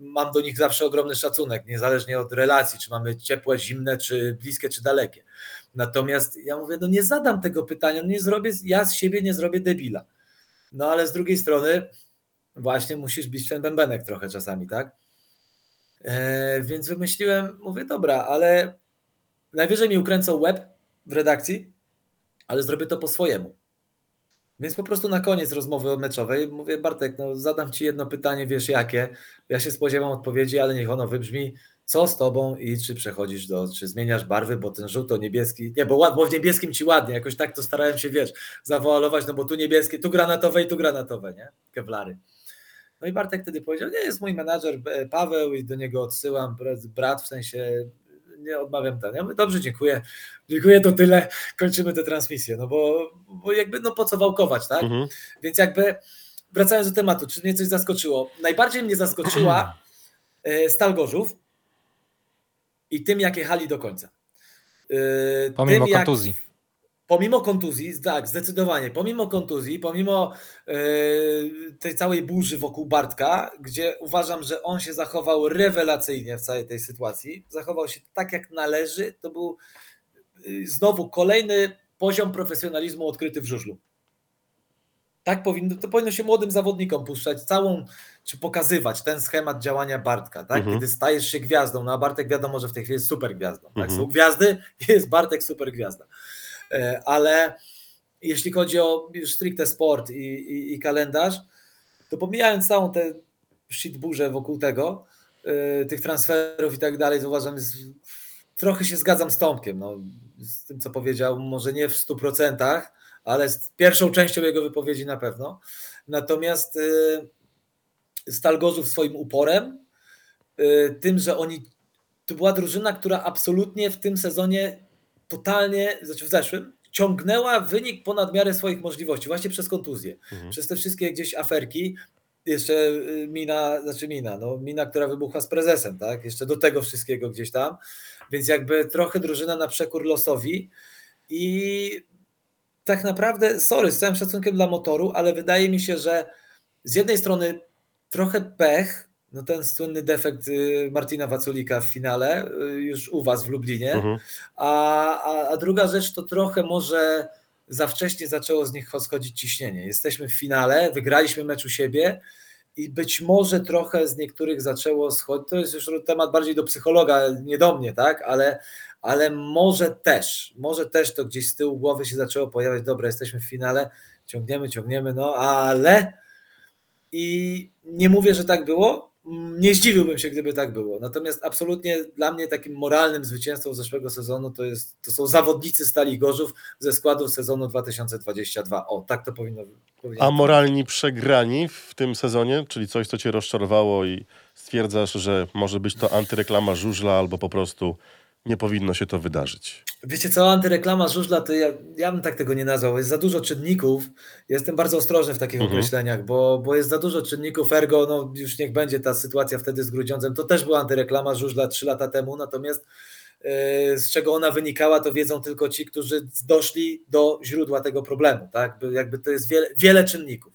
S5: mam do nich zawsze ogromny szacunek, niezależnie od relacji, czy mamy ciepłe, zimne, czy bliskie, czy dalekie. Natomiast ja mówię, no nie zadam tego pytania, no nie zrobię, ja z siebie nie zrobię debila. No ale z drugiej strony właśnie musisz bić ten bębenek trochę czasami, tak? E, więc wymyśliłem, mówię, dobra, ale najwyżej mi ukręcą web w redakcji, ale zrobię to po swojemu. Więc po prostu na koniec rozmowy meczowej mówię, Bartek, no zadam Ci jedno pytanie, wiesz jakie? Ja się spodziewam odpowiedzi, ale niech ono wybrzmi, co z Tobą i czy przechodzisz do, czy zmieniasz barwy, bo ten żółto-niebieski, nie, bo, ład- bo w niebieskim Ci ładnie, jakoś tak to starałem się, wiesz, zawoalować, no bo tu niebieskie, tu granatowe i tu granatowe, nie? Kewlary. No i Bartek wtedy powiedział, nie, jest mój menadżer e, Paweł i do niego odsyłam, brat- w sensie, nie odmawiam ten. Ja mówię, dobrze, dziękuję, dziękuję, to tyle, kończymy tę transmisję, no bo, bo jakby, no po co wałkować, tak?
S2: Mhm.
S5: Więc jakby wracając do tematu, czy mnie coś zaskoczyło? Najbardziej mnie zaskoczyła e, Stal Gorzów i tym, jak jechali do końca. E,
S3: Pomimo
S5: tym, jak-
S3: kontuzji.
S5: Pomimo kontuzji, tak, zdecydowanie. Pomimo kontuzji, pomimo e, tej całej burzy wokół Bartka, gdzie uważam, że on się zachował rewelacyjnie w całej tej sytuacji, zachował się tak, jak należy. To był y, znowu kolejny poziom profesjonalizmu odkryty w żużlu. Tak powinno, to powinno się młodym zawodnikom puszczać całą, czy pokazywać ten schemat działania Bartka, tak?
S2: Mhm.
S5: Kiedy stajesz się gwiazdą, no a Bartek wiadomo, że w tej chwili jest super gwiazdą. Tak?
S2: Mhm.
S5: Są gwiazdy, jest Bartek super gwiazda. E, Ale jeśli chodzi o stricte sport i, i, i kalendarz, to pomijając całą tę shitburzę wokół tego, e, tych transferów i tak dalej, to uważam, jest, trochę się zgadzam z Tomkiem, no, z tym, co powiedział, może nie w 100%, ale z pierwszą częścią jego wypowiedzi na pewno. Natomiast e, Stal Gorzów swoim uporem, e, tym, że oni, to była drużyna, która absolutnie w tym sezonie totalnie, znaczy w zeszłym, ciągnęła wynik ponad miarę swoich możliwości, właśnie przez kontuzję,
S2: Mhm.
S5: przez te wszystkie gdzieś aferki, jeszcze y, mina, znaczy mina, no mina, która wybuchła z prezesem, tak, jeszcze do tego wszystkiego gdzieś tam, więc jakby trochę drużyna na przekór losowi i tak naprawdę, sorry, z całym szacunkiem dla motoru, ale wydaje mi się, że z jednej strony trochę pech, no ten słynny defekt y, Martina Waculika w finale, y, już u was w Lublinie,
S2: Mhm.
S5: a, a, a druga rzecz to trochę może za wcześnie zaczęło z nich schodzić ciśnienie. Jesteśmy w finale, wygraliśmy mecz u siebie i być może trochę z niektórych zaczęło schodzić. To jest już temat bardziej do psychologa, nie do mnie, tak? Ale, ale może też, może też to gdzieś z tyłu głowy się zaczęło pojawiać. Dobra, jesteśmy w finale, ciągniemy, ciągniemy, no ale i nie mówię, że tak było. Nie zdziwiłbym się, gdyby tak było. Natomiast absolutnie dla mnie takim moralnym zwycięstwą zeszłego sezonu to, jest, to są zawodnicy Stali Gorzów ze składu sezonu 2022. O, tak to powinno powinno
S2: A moralni przegrani w tym sezonie, czyli coś, co cię rozczarowało i stwierdzasz, że może być to antyreklama żużla albo po prostu nie powinno się to wydarzyć.
S5: Wiecie co, antyreklama żużla, to ja, ja bym tak tego nie nazwał. Jest za dużo czynników. Jestem bardzo ostrożny w takich
S2: Mhm.
S5: określeniach, bo, bo jest za dużo czynników. Ergo, no już niech będzie ta sytuacja wtedy z Grudziądzem. To też była antyreklama żużla trzy lata temu, natomiast yy, z czego ona wynikała, to wiedzą tylko ci, którzy doszli do źródła tego problemu. Tak? By- Jakby to jest wiele, wiele czynników.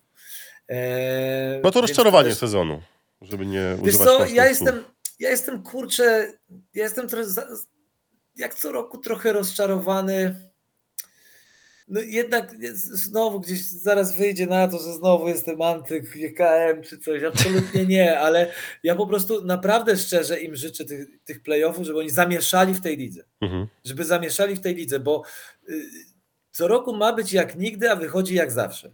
S5: Eee,
S2: No to rozczarowanie
S5: też-
S2: sezonu, żeby nie
S5: Wiesz
S2: używać
S5: co, ja
S2: słów.
S5: jestem, ja jestem kurczę, ja jestem trochę, jak co roku trochę rozczarowany. No jednak znowu gdzieś zaraz wyjdzie na to, że znowu jestem anty GKM czy coś. Absolutnie nie, ale ja po prostu naprawdę szczerze im życzę tych, tych playoffów, żeby oni zamieszali w tej lidze.
S2: Mhm.
S5: Żeby zamieszali w tej lidze, bo y, co roku ma być jak nigdy, a wychodzi jak zawsze.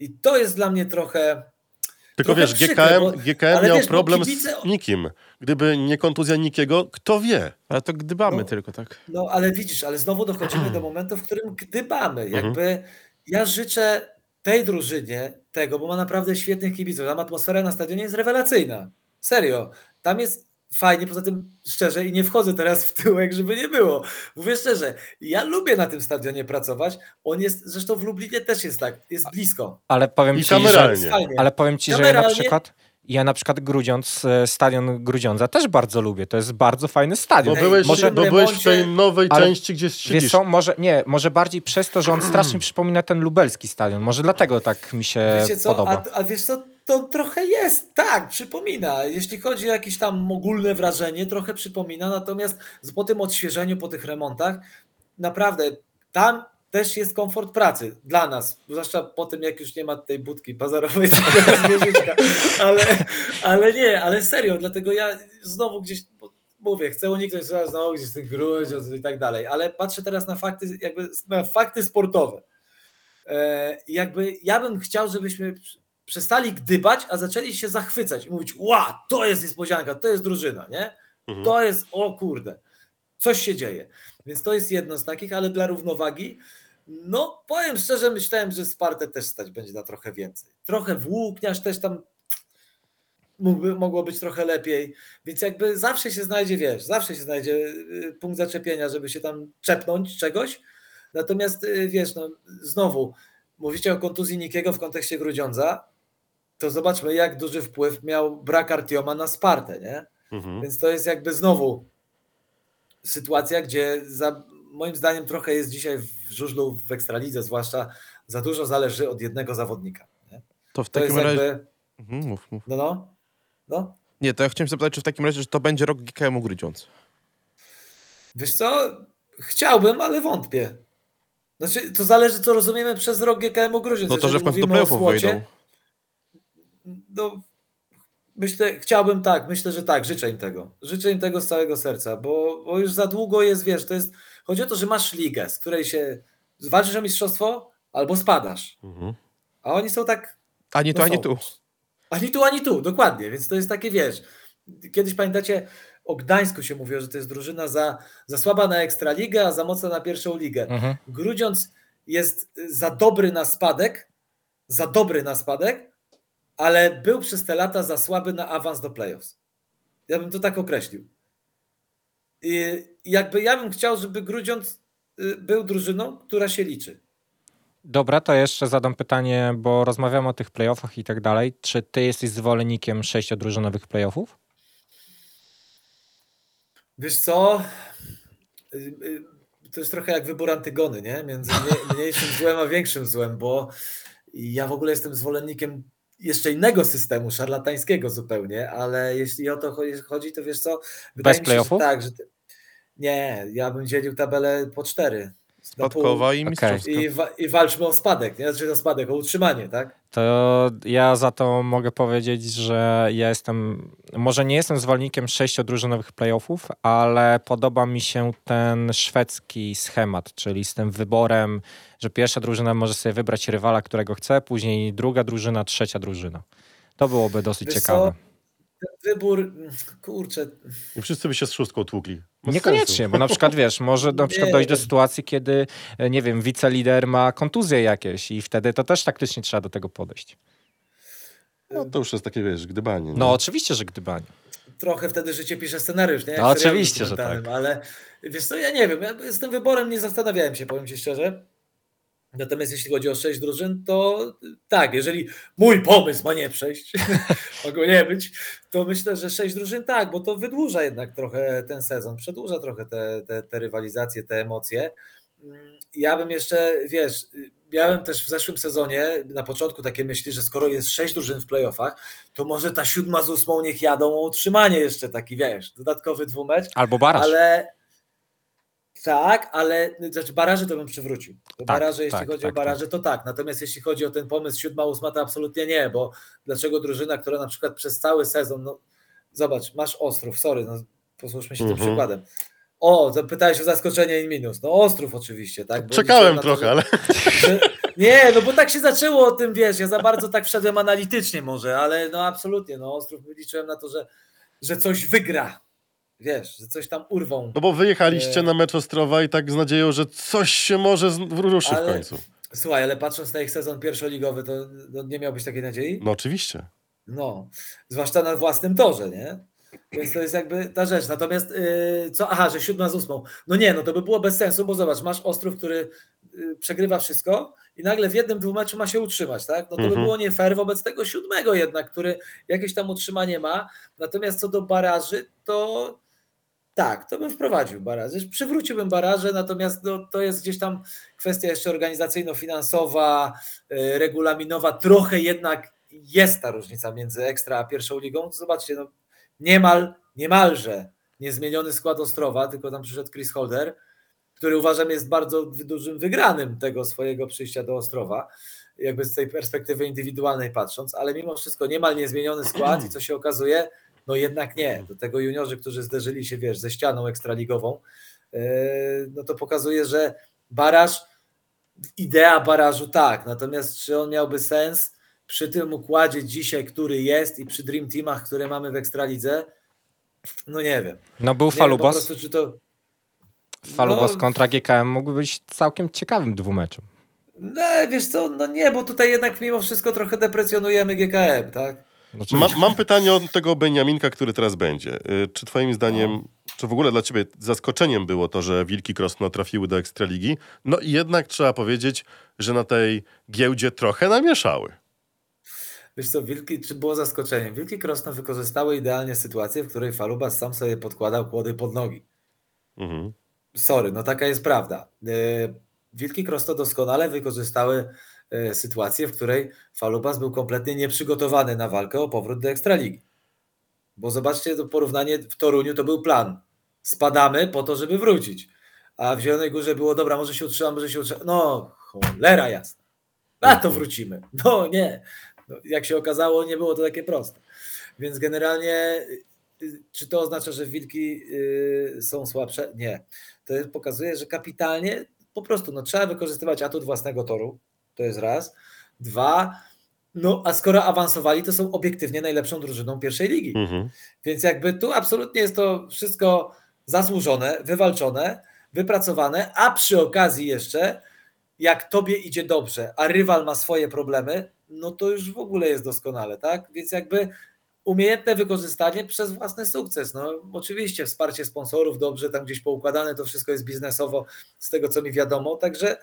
S5: I to jest dla mnie trochę.
S2: Tylko
S5: Trochę
S2: wiesz,
S5: przykre,
S2: GKM,
S5: bo-
S2: GKM miał
S5: wiesz,
S2: problem
S5: kibice-
S2: z nikim. Gdyby nie kontuzja Nikiego, kto wie?
S4: Ale to gdybamy
S5: No.
S4: tylko, tak?
S5: No ale widzisz, ale znowu dochodzimy do momentu, w którym gdybamy.
S2: Mhm.
S5: Jakby ja życzę tej drużynie tego, bo ma naprawdę świetnych kibiców. Tam atmosfera na stadionie jest rewelacyjna. Serio. Tam jest fajnie, poza tym szczerze i nie wchodzę teraz w tyłek, żeby nie było. Mówię szczerze, ja lubię na tym stadionie pracować. On jest, zresztą w Lublinie też jest tak, jest blisko.
S3: Ale powiem
S2: I
S3: ci, że,
S2: kameralnie.
S5: Jest fajnie.
S3: ale powiem ci, że ja na
S5: Kameralnie-
S3: przykład ja na przykład Grudziądz, e, stadion Grudziądza też bardzo lubię. To jest bardzo fajny stadion.
S2: Bo byłeś,
S5: może-
S2: bo byłeś w tej nowej
S3: Ale
S2: części, gdzie
S3: Wiesz
S2: siedzisz.
S3: co, może nie, może bardziej przez to, że on strasznie [CLEARS THROAT] przypomina ten lubelski stadion. Może dlatego tak mi się
S5: Wiecie co,
S3: podoba.
S5: a, a wiesz co, to trochę jest, tak, przypomina. Jeśli chodzi o jakieś tam ogólne wrażenie, trochę przypomina, natomiast po tym odświeżeniu, po tych remontach, naprawdę tam też jest komfort pracy dla nas, zwłaszcza po tym, jak już nie ma tej budki bazarowej, [LAUGHS] ale, ale nie, ale serio, dlatego ja znowu gdzieś mówię, chcę uniknąć zaraz znowu gdzieś ten grudziąc i tak dalej, ale patrzę teraz na fakty, jakby na fakty sportowe. E, jakby ja bym chciał, żebyśmy przestali gdybać, a zaczęli się zachwycać i mówić, ła, to jest niespodzianka, to jest drużyna, nie?
S2: Mhm.
S5: To jest, o kurde, coś się dzieje. Więc to jest jedno z takich, ale dla równowagi, no powiem szczerze, myślałem, że Spartę też stać będzie na trochę więcej. Trochę włókniarz też tam mógłby, mogło być trochę lepiej, więc jakby zawsze się znajdzie, wiesz, zawsze się znajdzie y, punkt zaczepienia, żeby się tam czepnąć czegoś, natomiast y, wiesz, no znowu, mówicie o kontuzji Nikiego w kontekście Grudziądza, to zobaczmy, jak duży wpływ miał brak Artioma na Spartę, nie?
S2: Mhm.
S5: Więc to jest jakby znowu sytuacja, gdzie za, moim zdaniem trochę jest dzisiaj w żużlu, w Ekstralidze zwłaszcza, za dużo zależy od jednego zawodnika. Nie?
S4: To w
S5: To
S4: takim razie...
S5: jakby,
S4: Mhm, mów, mów.
S5: no no, no.
S4: Nie, to ja chciałem zapytać, czy w takim razie, że to będzie rok GKM-u Grudziądz.
S5: Wiesz co, chciałbym, ale wątpię. Znaczy, to zależy, co rozumiemy przez rok GKM-u Grudziądz.
S4: No to, że
S5: Jeżeli
S4: w końcu do playoffów wejdą.
S5: No, myślę, chciałbym tak, myślę, że tak, życzę im tego. Życzę im tego z całego serca, bo, bo już za długo jest, wiesz, to jest, chodzi o to, że masz ligę, z której się walczysz o mistrzostwo albo spadasz.
S2: Mhm.
S5: A oni są tak
S4: Ani tu,
S5: No
S4: ani tu.
S5: ani tu, ani tu, dokładnie, więc to jest takie, wiesz, kiedyś pamiętacie, o Gdańsku się mówiło, że to jest drużyna za, za słaba na Ekstraligę, a za mocna na pierwszą ligę.
S3: Mhm.
S5: Grudziądz jest za dobry na spadek, za dobry na spadek, ale był przez te lata za słaby na awans do playoffs. Ja bym to tak określił. I jakby ja bym chciał, żeby Grudziądz y, był drużyną, która się liczy.
S3: Dobra, to jeszcze zadam pytanie, bo rozmawiamy o tych playoffach i tak dalej. Czy ty jesteś zwolennikiem sześciodrużynowych playoffów?
S5: Wiesz co? Y, y, To jest trochę jak wybór Antygony, nie? Między mniej- [LAUGHS] mniejszym złem a większym złem, bo ja w ogóle jestem zwolennikiem jeszcze innego systemu, szarlatańskiego zupełnie, ale jeśli o to cho- chodzi, to wiesz co? Wydaje
S3: Bez
S5: mi się, że tak, że ty... Nie, ja bym dzielił tabelę po cztery.
S4: Spadkowa i
S3: Okej.
S4: mistrzowska.
S5: I, wa- I walczmy o spadek, nie? Znaczy o spadek, o utrzymanie, tak?
S3: To ja za to mogę powiedzieć, że ja jestem, może nie jestem zwolennikiem sześciodrużynowych playoffów, ale podoba mi się ten szwedzki schemat, czyli z tym wyborem, że pierwsza drużyna może sobie wybrać rywala, którego chce, później druga drużyna, trzecia drużyna. To byłoby dosyć
S5: Wiesz
S3: ciekawe.
S5: co? Ten wybór, kurczę,
S2: I wszyscy by się z szóstką tłukli. Bez
S3: Niekoniecznie,
S2: sensu.
S3: bo na przykład wiesz, może na przykład
S5: Nie.
S3: dojść do sytuacji, kiedy, e, nie wiem, wicelider ma kontuzje jakieś i wtedy to też taktycznie trzeba do tego podejść.
S2: No to już jest takie, wiesz, gdybanie. nie?
S3: No oczywiście, że gdybanie.
S5: trochę wtedy życie pisze scenariusz, nie?
S3: No oczywiście, że tak.
S5: Ale wiesz co, ja nie wiem, ja z tym wyborem nie zastanawiałem się, powiem ci szczerze. Natomiast jeśli chodzi o sześć drużyn, to tak, jeżeli mój pomysł ma nie przejść, [LAUGHS] mogło nie być, to myślę, że sześć drużyn tak, bo to wydłuża jednak trochę ten sezon, przedłuża trochę te, te, te rywalizacje, te emocje. Mm, Ja bym jeszcze, wiesz, miałem też w zeszłym sezonie na początku takie myśli, że skoro jest sześć drużyn w playoffach, to może ta siódma z ósmą niech jadą o utrzymanie jeszcze taki, wiesz, dodatkowy dwumecz,
S3: Albo baraż.
S5: ale tak, ale znaczy baraże to bym przywrócił. To
S3: Tak,
S5: baraże, jeśli
S3: tak,
S5: chodzi
S3: tak,
S5: o baraże, to tak. Natomiast jeśli chodzi o ten pomysł siódma, ósma, to absolutnie nie, bo dlaczego drużyna, która na przykład przez cały sezon, no zobacz, masz Ostrów, sorry, no posłuchajmy się tym
S2: Mhm.
S5: przykładem. O, zapytałeś o zaskoczenie i minus. No Ostrów oczywiście, tak? bo
S2: Czekałem
S5: to,
S2: trochę,
S5: że-
S2: ale
S5: że, [LAUGHS] nie, no bo tak się zaczęło o tym, wiesz, ja za bardzo tak wszedłem analitycznie może, ale no absolutnie, no Ostrów liczyłem na to, że, że coś wygra, wiesz, że coś tam urwą.
S2: no bo wyjechaliście
S5: Nie.
S2: na mecz Ostrowa i tak z nadzieją, że coś się może ruszy w
S5: Ale-
S2: końcu.
S5: Słuchaj, ale patrząc na ich sezon pierwszoligowy, to no, nie miałbyś takiej nadziei?
S2: No oczywiście.
S5: No, zwłaszcza na własnym torze, nie? Więc to jest jakby ta rzecz. Natomiast yy, co, aha, że siódma z ósmą. No nie, no to by było bez sensu, bo zobacz, masz Ostrów, który yy, przegrywa wszystko i nagle w jednym, dwóch meczu ma się utrzymać, tak? No to by
S2: Mhm.
S5: było nie fair wobec tego siódmego jednak, który jakieś tam utrzymanie ma. Natomiast co do baraży, to tak, to bym wprowadził baraże. Przywróciłbym baraże, natomiast no, to jest gdzieś tam kwestia jeszcze organizacyjno-finansowa, yy, regulaminowa. Trochę jednak jest ta różnica między ekstra a pierwszą ligą. Zobaczcie, no, niemal, niemalże niezmieniony skład Ostrowa, tylko tam przyszedł Chris Holder. który uważam jest bardzo dużym wygranym tego swojego przyjścia do Ostrowa, jakby z tej perspektywy indywidualnej patrząc, ale mimo wszystko niemal niezmieniony skład i co się okazuje, no jednak nie. Do tego juniorzy, którzy zderzyli się, wiesz, ze ścianą ekstraligową, yy, no to pokazuje, że baraż, idea barażu tak, natomiast czy on miałby sens przy tym układzie dzisiaj, który jest i przy Dream Teamach, które mamy w Ekstralidze, no nie wiem.
S3: No był
S5: Nie wiem po
S3: Falubos.
S5: prostu, czy to...
S3: Falubos
S5: no-
S3: kontra GKM mógłby być całkiem ciekawym dwumeczem.
S5: No wiesz co, no nie, bo tutaj jednak mimo wszystko trochę deprecjonujemy GKM, tak?
S3: Znaczy,
S2: Ma, mam pytanie od tego Beniaminka, który teraz będzie. Y, Czy twoim zdaniem, czy w ogóle dla ciebie zaskoczeniem było to, że Wilki Krosno trafiły do Ekstraligi? No i jednak trzeba powiedzieć, że na tej giełdzie trochę namieszały.
S5: Wiesz co, Wilki, czy było zaskoczeniem? Wilki Krosno wykorzystały idealnie sytuację, w której Falubas sam sobie podkładał kłody pod nogi.
S2: Mhm.
S5: Sorry, no taka jest prawda. E, Wilki Krosno doskonale wykorzystały sytuację, w której Falubas był kompletnie nieprzygotowany na walkę o powrót do Ekstraligi. Bo zobaczcie to porównanie w Toruniu to był plan. Spadamy po to, żeby wrócić. A w Zielonej Górze było, dobra, może się utrzymam, może się utrzymam. No, cholera jasna. A to wrócimy. No nie. No, jak się okazało, nie było to takie proste. Więc generalnie, y, czy to oznacza, że wilki y, są słabsze? Nie. To pokazuje, że kapitalnie po prostu no, trzeba wykorzystywać atut własnego toru. To jest raz. Dwa, no a skoro awansowali, to są obiektywnie najlepszą drużyną pierwszej ligi.
S2: Mhm.
S5: Więc jakby tu absolutnie jest to wszystko zasłużone, wywalczone, wypracowane, a przy okazji jeszcze, jak tobie idzie dobrze, a rywal ma swoje problemy, no to już w ogóle jest doskonale, tak? Więc jakby umiejętne wykorzystanie przez własny sukces. No oczywiście wsparcie sponsorów dobrze tam gdzieś poukładane, to wszystko jest biznesowo z tego co mi wiadomo, także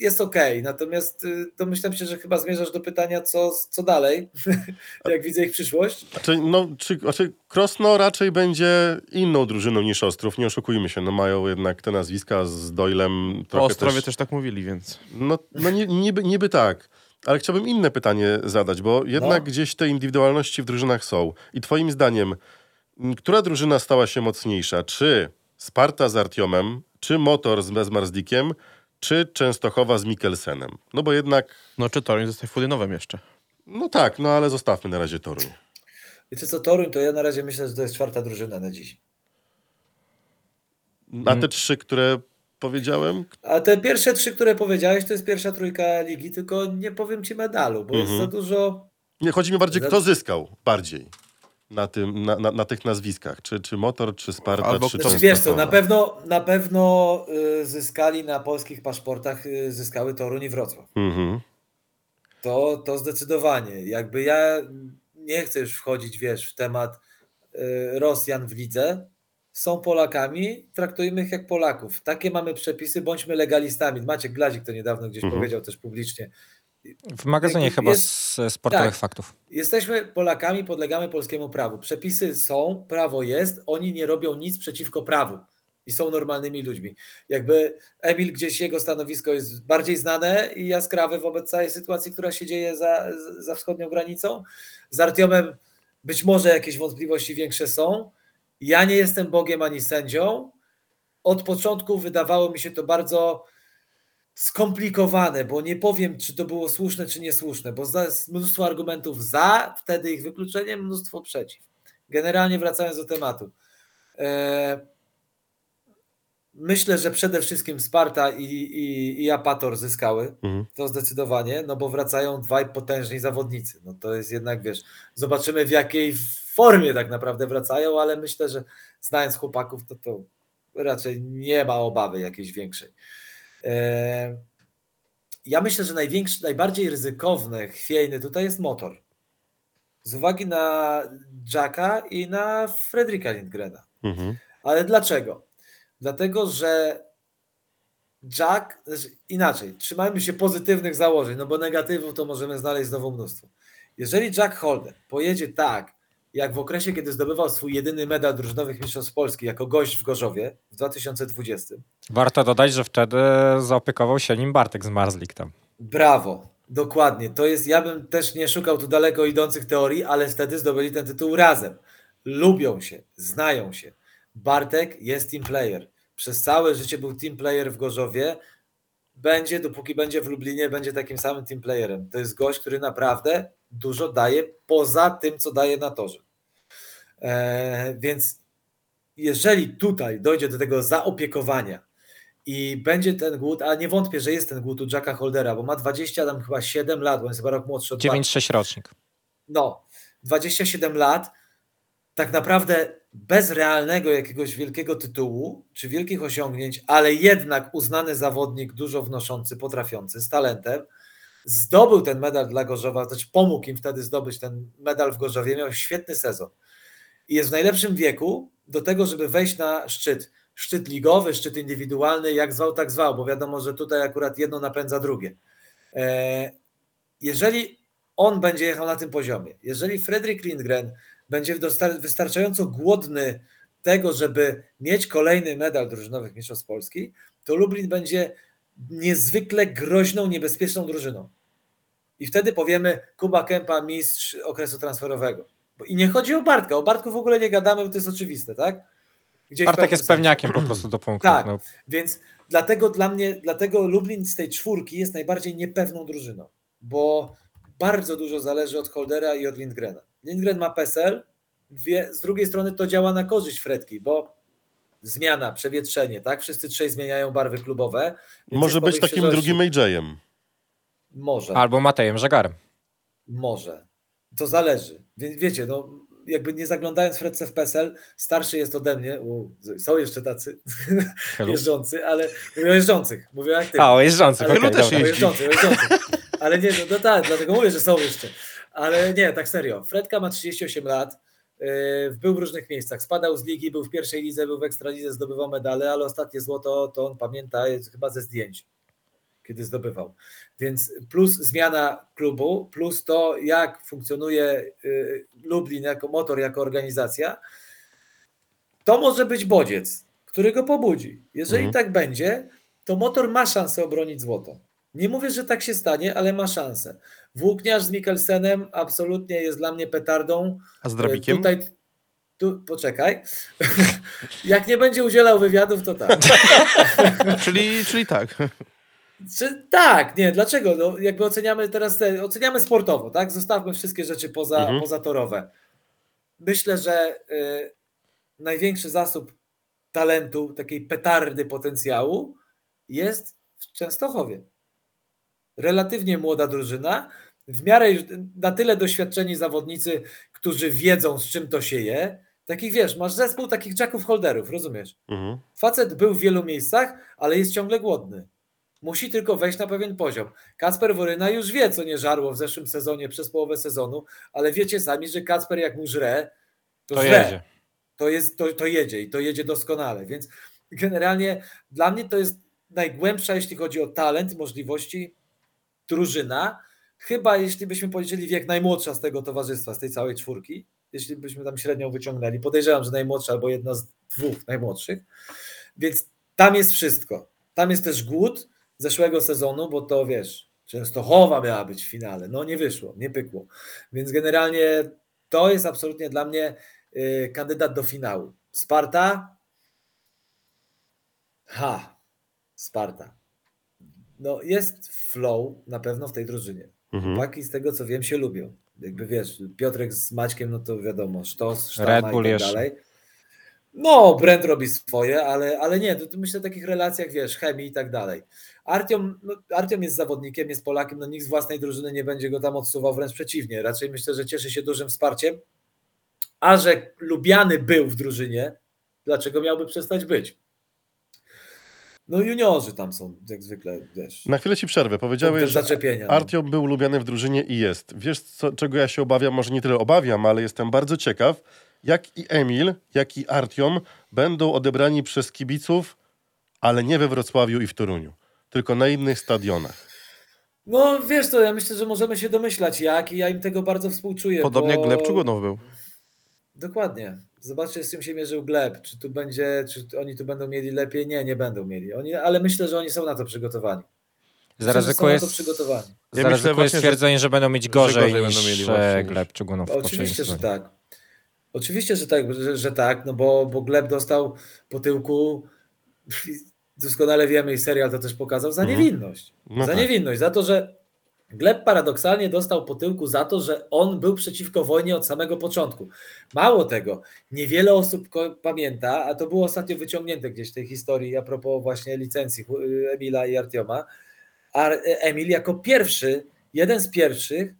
S5: jest ok. Natomiast y, domyślam się, że chyba zmierzasz do pytania, co, co dalej, [LAUGHS] jak widzę ich przyszłość.
S2: Znaczy, no, czy, znaczy Krosno raczej będzie inną drużyną niż Ostrów, nie oszukujmy się, no mają jednak te nazwiska z Doylem
S4: O Ostrowie
S2: też...
S4: też tak mówili, więc...
S2: No, no ni, niby, niby tak. Ale chciałbym inne pytanie zadać, bo jednak
S5: No.
S2: gdzieś te indywidualności w drużynach są. I twoim zdaniem, która drużyna stała się mocniejsza? Czy Sparta z Artiomem, czy Motor z Bezmarzdikiem, czy Częstochowa z Mikkelsenem? No bo jednak,
S4: No czy Toruń zostaje Fulynowem jeszcze.
S2: no tak, no ale zostawmy na razie Toruń.
S5: Wiecie co, Toruń, to ja na razie myślę, że to jest czwarta drużyna na dziś.
S2: A te trzy, które powiedziałem,
S5: A te pierwsze trzy, które powiedziałeś, to jest pierwsza trójka ligi, tylko nie powiem ci medalu, bo jest
S2: Mhm.
S5: za dużo.
S2: nie, chodzi mi bardziej,
S5: Za-
S2: kto zyskał bardziej na, tym, na, na, na tych nazwiskach. Czy, czy Motor, czy Sparta,
S4: Albo
S2: czy
S5: Znaczy, wiesz co, na pewno, na pewno y, zyskali na polskich paszportach, y, zyskały Toruń i Wrocław.
S2: Mhm.
S5: To, to zdecydowanie. Jakby ja nie chcę już wchodzić, wiesz, w temat y, Rosjan w lidze. Są Polakami, traktujmy ich jak Polaków. Takie mamy przepisy, bądźmy legalistami. Maciek Glazik to niedawno gdzieś
S2: Mhm.
S5: powiedział też publicznie.
S3: W magazynie
S5: Jakby
S3: chyba
S5: jest-
S3: z sportowych
S5: tak.
S3: faktów.
S5: Jesteśmy Polakami, podlegamy polskiemu prawu. Przepisy są, prawo jest, oni nie robią nic przeciwko prawu i są normalnymi ludźmi. Jakby Emil gdzieś jego stanowisko jest bardziej znane i jaskrawe wobec całej sytuacji, która się dzieje za, za wschodnią granicą. Z Artiomem być może jakieś wątpliwości większe są. Ja nie jestem Bogiem ani sędzią. Od początku wydawało mi się to bardzo skomplikowane, bo nie powiem, czy to było słuszne, czy niesłuszne, bo jest mnóstwo argumentów za, wtedy ich wykluczenie, mnóstwo przeciw. Generalnie wracając do tematu. E, myślę, że przede wszystkim Sparta i, i, i Apator zyskały.
S2: Mhm.
S5: To zdecydowanie, no bo wracają dwaj potężni zawodnicy. No to jest jednak, wiesz, zobaczymy w jakiej formie tak naprawdę wracają, ale myślę, że znając chłopaków, to to raczej nie ma obawy jakiejś większej. E, Ja myślę, że największy, najbardziej ryzykowny, chwiejny tutaj jest motor. Z uwagi na Jacka i na Fredrika Lindgrena.
S2: Mhm.
S5: Ale dlaczego? Dlatego, że Jack, znaczy inaczej, trzymajmy się pozytywnych założeń, no bo negatywów to możemy znaleźć znowu mnóstwo. Jeżeli Jack Holden pojedzie tak, jak w okresie, kiedy zdobywał swój jedyny medal drużynowych mistrzostw Polski jako gość w Gorzowie w 2020,
S3: Warto dodać, że wtedy zaopiekował się nim Bartek z Marzlik tam.
S5: Brawo, dokładnie. To jest, ja bym też nie szukał tu daleko idących teorii, ale wtedy zdobyli ten tytuł razem. Lubią się, znają się. Bartek jest team player. przez całe życie był team player w Gorzowie, będzie, dopóki będzie w Lublinie, będzie takim samym team playerem. To jest gość, który naprawdę dużo daje poza tym, co daje na torze. E, więc jeżeli tutaj dojdzie do tego zaopiekowania i będzie ten głód, a nie wątpię, że jest ten głód u Jacka Holdera, bo ma 20, tam chyba 7 lat, bo jest chyba rok młodszy od
S3: 9-6 rocznik.
S5: no, 27 lat, tak naprawdę bez realnego jakiegoś wielkiego tytułu czy wielkich osiągnięć, ale jednak uznany zawodnik, dużo wnoszący, potrafiący, z talentem, zdobył ten medal dla Gorzowa, znaczy pomógł im wtedy zdobyć ten medal w Gorzowie, miał świetny sezon. I jest w najlepszym wieku do tego, żeby wejść na szczyt. Szczyt ligowy, szczyt indywidualny, jak zwał, tak zwał, bo wiadomo, że tutaj akurat jedno napędza drugie. E, jeżeli on będzie jechał na tym poziomie, jeżeli Fredrik Lindgren będzie wystarczająco głodny tego, żeby mieć kolejny medal drużynowych mistrzostw Polski, to Lublin będzie niezwykle groźną, niebezpieczną drużyną. I wtedy powiemy Kuba Kępa, mistrz okresu transferowego. I nie chodzi o Bartka, o Bartku w ogóle nie gadamy, bo to jest oczywiste, tak? Gdzieś
S3: Bartek jest pewniakiem po prostu do punktu.
S5: Tak.
S3: No.
S5: Więc dlatego dla mnie, dlatego Lublin z tej czwórki jest najbardziej niepewną drużyną, bo bardzo dużo zależy od Holdera i od Lindgrena. Lindgren ma PESEL, wie, z drugiej strony to działa na korzyść Fredki, bo zmiana, przewietrzenie, tak? Wszyscy trzej zmieniają barwy klubowe.
S2: Może być takim drugim AJ-em.
S5: Może.
S3: Albo Matejem Żegarem.
S5: Może. To zależy. Więc wiecie, no, jakby nie zaglądając Fredce w PESEL, starszy jest ode mnie, u, są jeszcze tacy [LAUGHS] jeżdżący, ale mówię o jeżdżących, mówię o aktywnych.
S3: A, o jeżdżących,
S5: Ale
S4: Helu też
S5: jeżdżący, jeżdżący. Ale nie, no, no tak, dlatego mówię, że są jeszcze. Ale nie, tak serio. Fredka ma 38 lat, yy, był w różnych miejscach, spadał z ligi, był w pierwszej lidze, był w ekstralidze, zdobywał medale, ale ostatnie złoto to on pamięta chyba ze zdjęć, kiedy zdobywał. Więc plus zmiana klubu, plus to, jak funkcjonuje yy, Lublin jako motor, jako organizacja, to może być bodziec, który go pobudzi. Jeżeli
S2: Mhm.
S5: tak będzie, to motor ma szansę obronić złoto. Nie mówię, że tak się stanie, ale ma szansę. Włókniarz z Mikkelsenem absolutnie jest dla mnie petardą.
S4: A z Drabikiem?
S5: Tutaj, tu, poczekaj. [LAUGHS] Jak nie będzie udzielał wywiadów, to tak. [LAUGHS]
S4: Czyli, czyli tak.
S5: Czy, tak, nie, dlaczego? No, jakby oceniamy teraz, te, oceniamy sportowo, tak? Zostawmy wszystkie rzeczy poza,
S2: Mhm.
S5: pozatorowe. Myślę, że y, największy zasób talentu, takiej petardy potencjału jest w Częstochowie. Relatywnie młoda drużyna, w miarę na tyle doświadczeni zawodnicy, którzy wiedzą, z czym to się je. Takich wiesz, masz zespół takich jacków holderów, rozumiesz?
S2: Mhm.
S5: Facet był w wielu miejscach, ale jest ciągle głodny. Musi tylko wejść na pewien poziom. Kacper Woryna już wie, co nie żarło w zeszłym sezonie, przez połowę sezonu, ale wiecie sami, że Kacper jak mu żre, to,
S3: To
S5: żre.
S3: jedzie.
S5: To, jest, to, to jedzie i to jedzie doskonale. Więc generalnie dla mnie to jest najgłębsza, jeśli chodzi o talent, możliwości, drużyna. Chyba jeśli byśmy policzyli wiek najmłodsza z tego towarzystwa, z tej całej czwórki, jeśli byśmy tam średnią wyciągnęli, podejrzewam, że najmłodsza albo jedna z dwóch najmłodszych. Więc tam jest wszystko. Tam jest też głód zeszłego sezonu, bo to wiesz, Częstochowa miała być w finale. No nie wyszło, nie pykło. Więc generalnie to jest absolutnie dla mnie y, kandydat do finału. Sparta? Ha, Sparta. No jest flow na pewno w tej drużynie.
S2: Mhm.
S5: Chłopaki z tego co wiem się lubią. Jakby wiesz, Piotrek z Maćkiem, no to wiadomo, sztos, sztama
S3: Red Bull
S5: i tak
S3: jeszcze.
S5: dalej. No, Brent robi swoje, ale, ale nie, to, to myślę o takich relacjach, wiesz, chemii i tak dalej. Artiom, no, Artiom jest zawodnikiem, jest Polakiem, no nikt z własnej drużyny nie będzie go tam odsuwał, wręcz przeciwnie. Raczej myślę, że cieszy się dużym wsparciem. A że lubiany był w drużynie, dlaczego miałby przestać być? No juniorzy tam są, jak zwykle, wiesz.
S2: Na chwilę ci przerwę. Powiedziałeś, że
S5: zaczepienia. no.
S2: Artiom był lubiany w drużynie i jest. Wiesz, co, czego ja się obawiam? Może nie tyle obawiam, ale jestem bardzo ciekaw, jak i Emil, jak i Artiom będą odebrani przez kibiców, ale nie we Wrocławiu i w Toruniu, tylko na innych stadionach.
S5: No wiesz co, ja myślę, że możemy się domyślać jak i ja im tego bardzo współczuję.
S4: Podobnie
S5: bo...
S4: jak Gleb Czugonow był.
S5: Dokładnie. Zobaczcie, z czym się mierzył Gleb. Czy tu będzie, czy oni tu będą mieli lepiej? Nie, nie będą mieli. Oni, ale myślę, że oni są na to przygotowani.
S3: Zaryzykuję,
S5: na to przygotowani.
S4: Ja
S3: zaryzykuję
S4: właśnie, że-
S3: stwierdzenie, że będą mieć gorzej,
S4: gorzej będą
S3: niż
S4: mieli
S3: e,
S4: właśnie
S3: Gleb Czugunów w poprzednim
S5: Oczywiście, że tak. Oczywiście, że tak, że, że tak, no bo, bo Gleb dostał po tyłku doskonale wiemy i serial to też pokazał, za
S2: Mhm.
S5: niewinność.
S2: No
S5: za
S2: tak.
S5: niewinność, za to, że Gleb paradoksalnie dostał po tyłku za to, że on był przeciwko wojnie od samego początku. Mało tego, niewiele osób pamięta, a to było ostatnio wyciągnięte gdzieś w tej historii a propos właśnie licencji Emila i Artioma, a Emil jako pierwszy, jeden z pierwszych,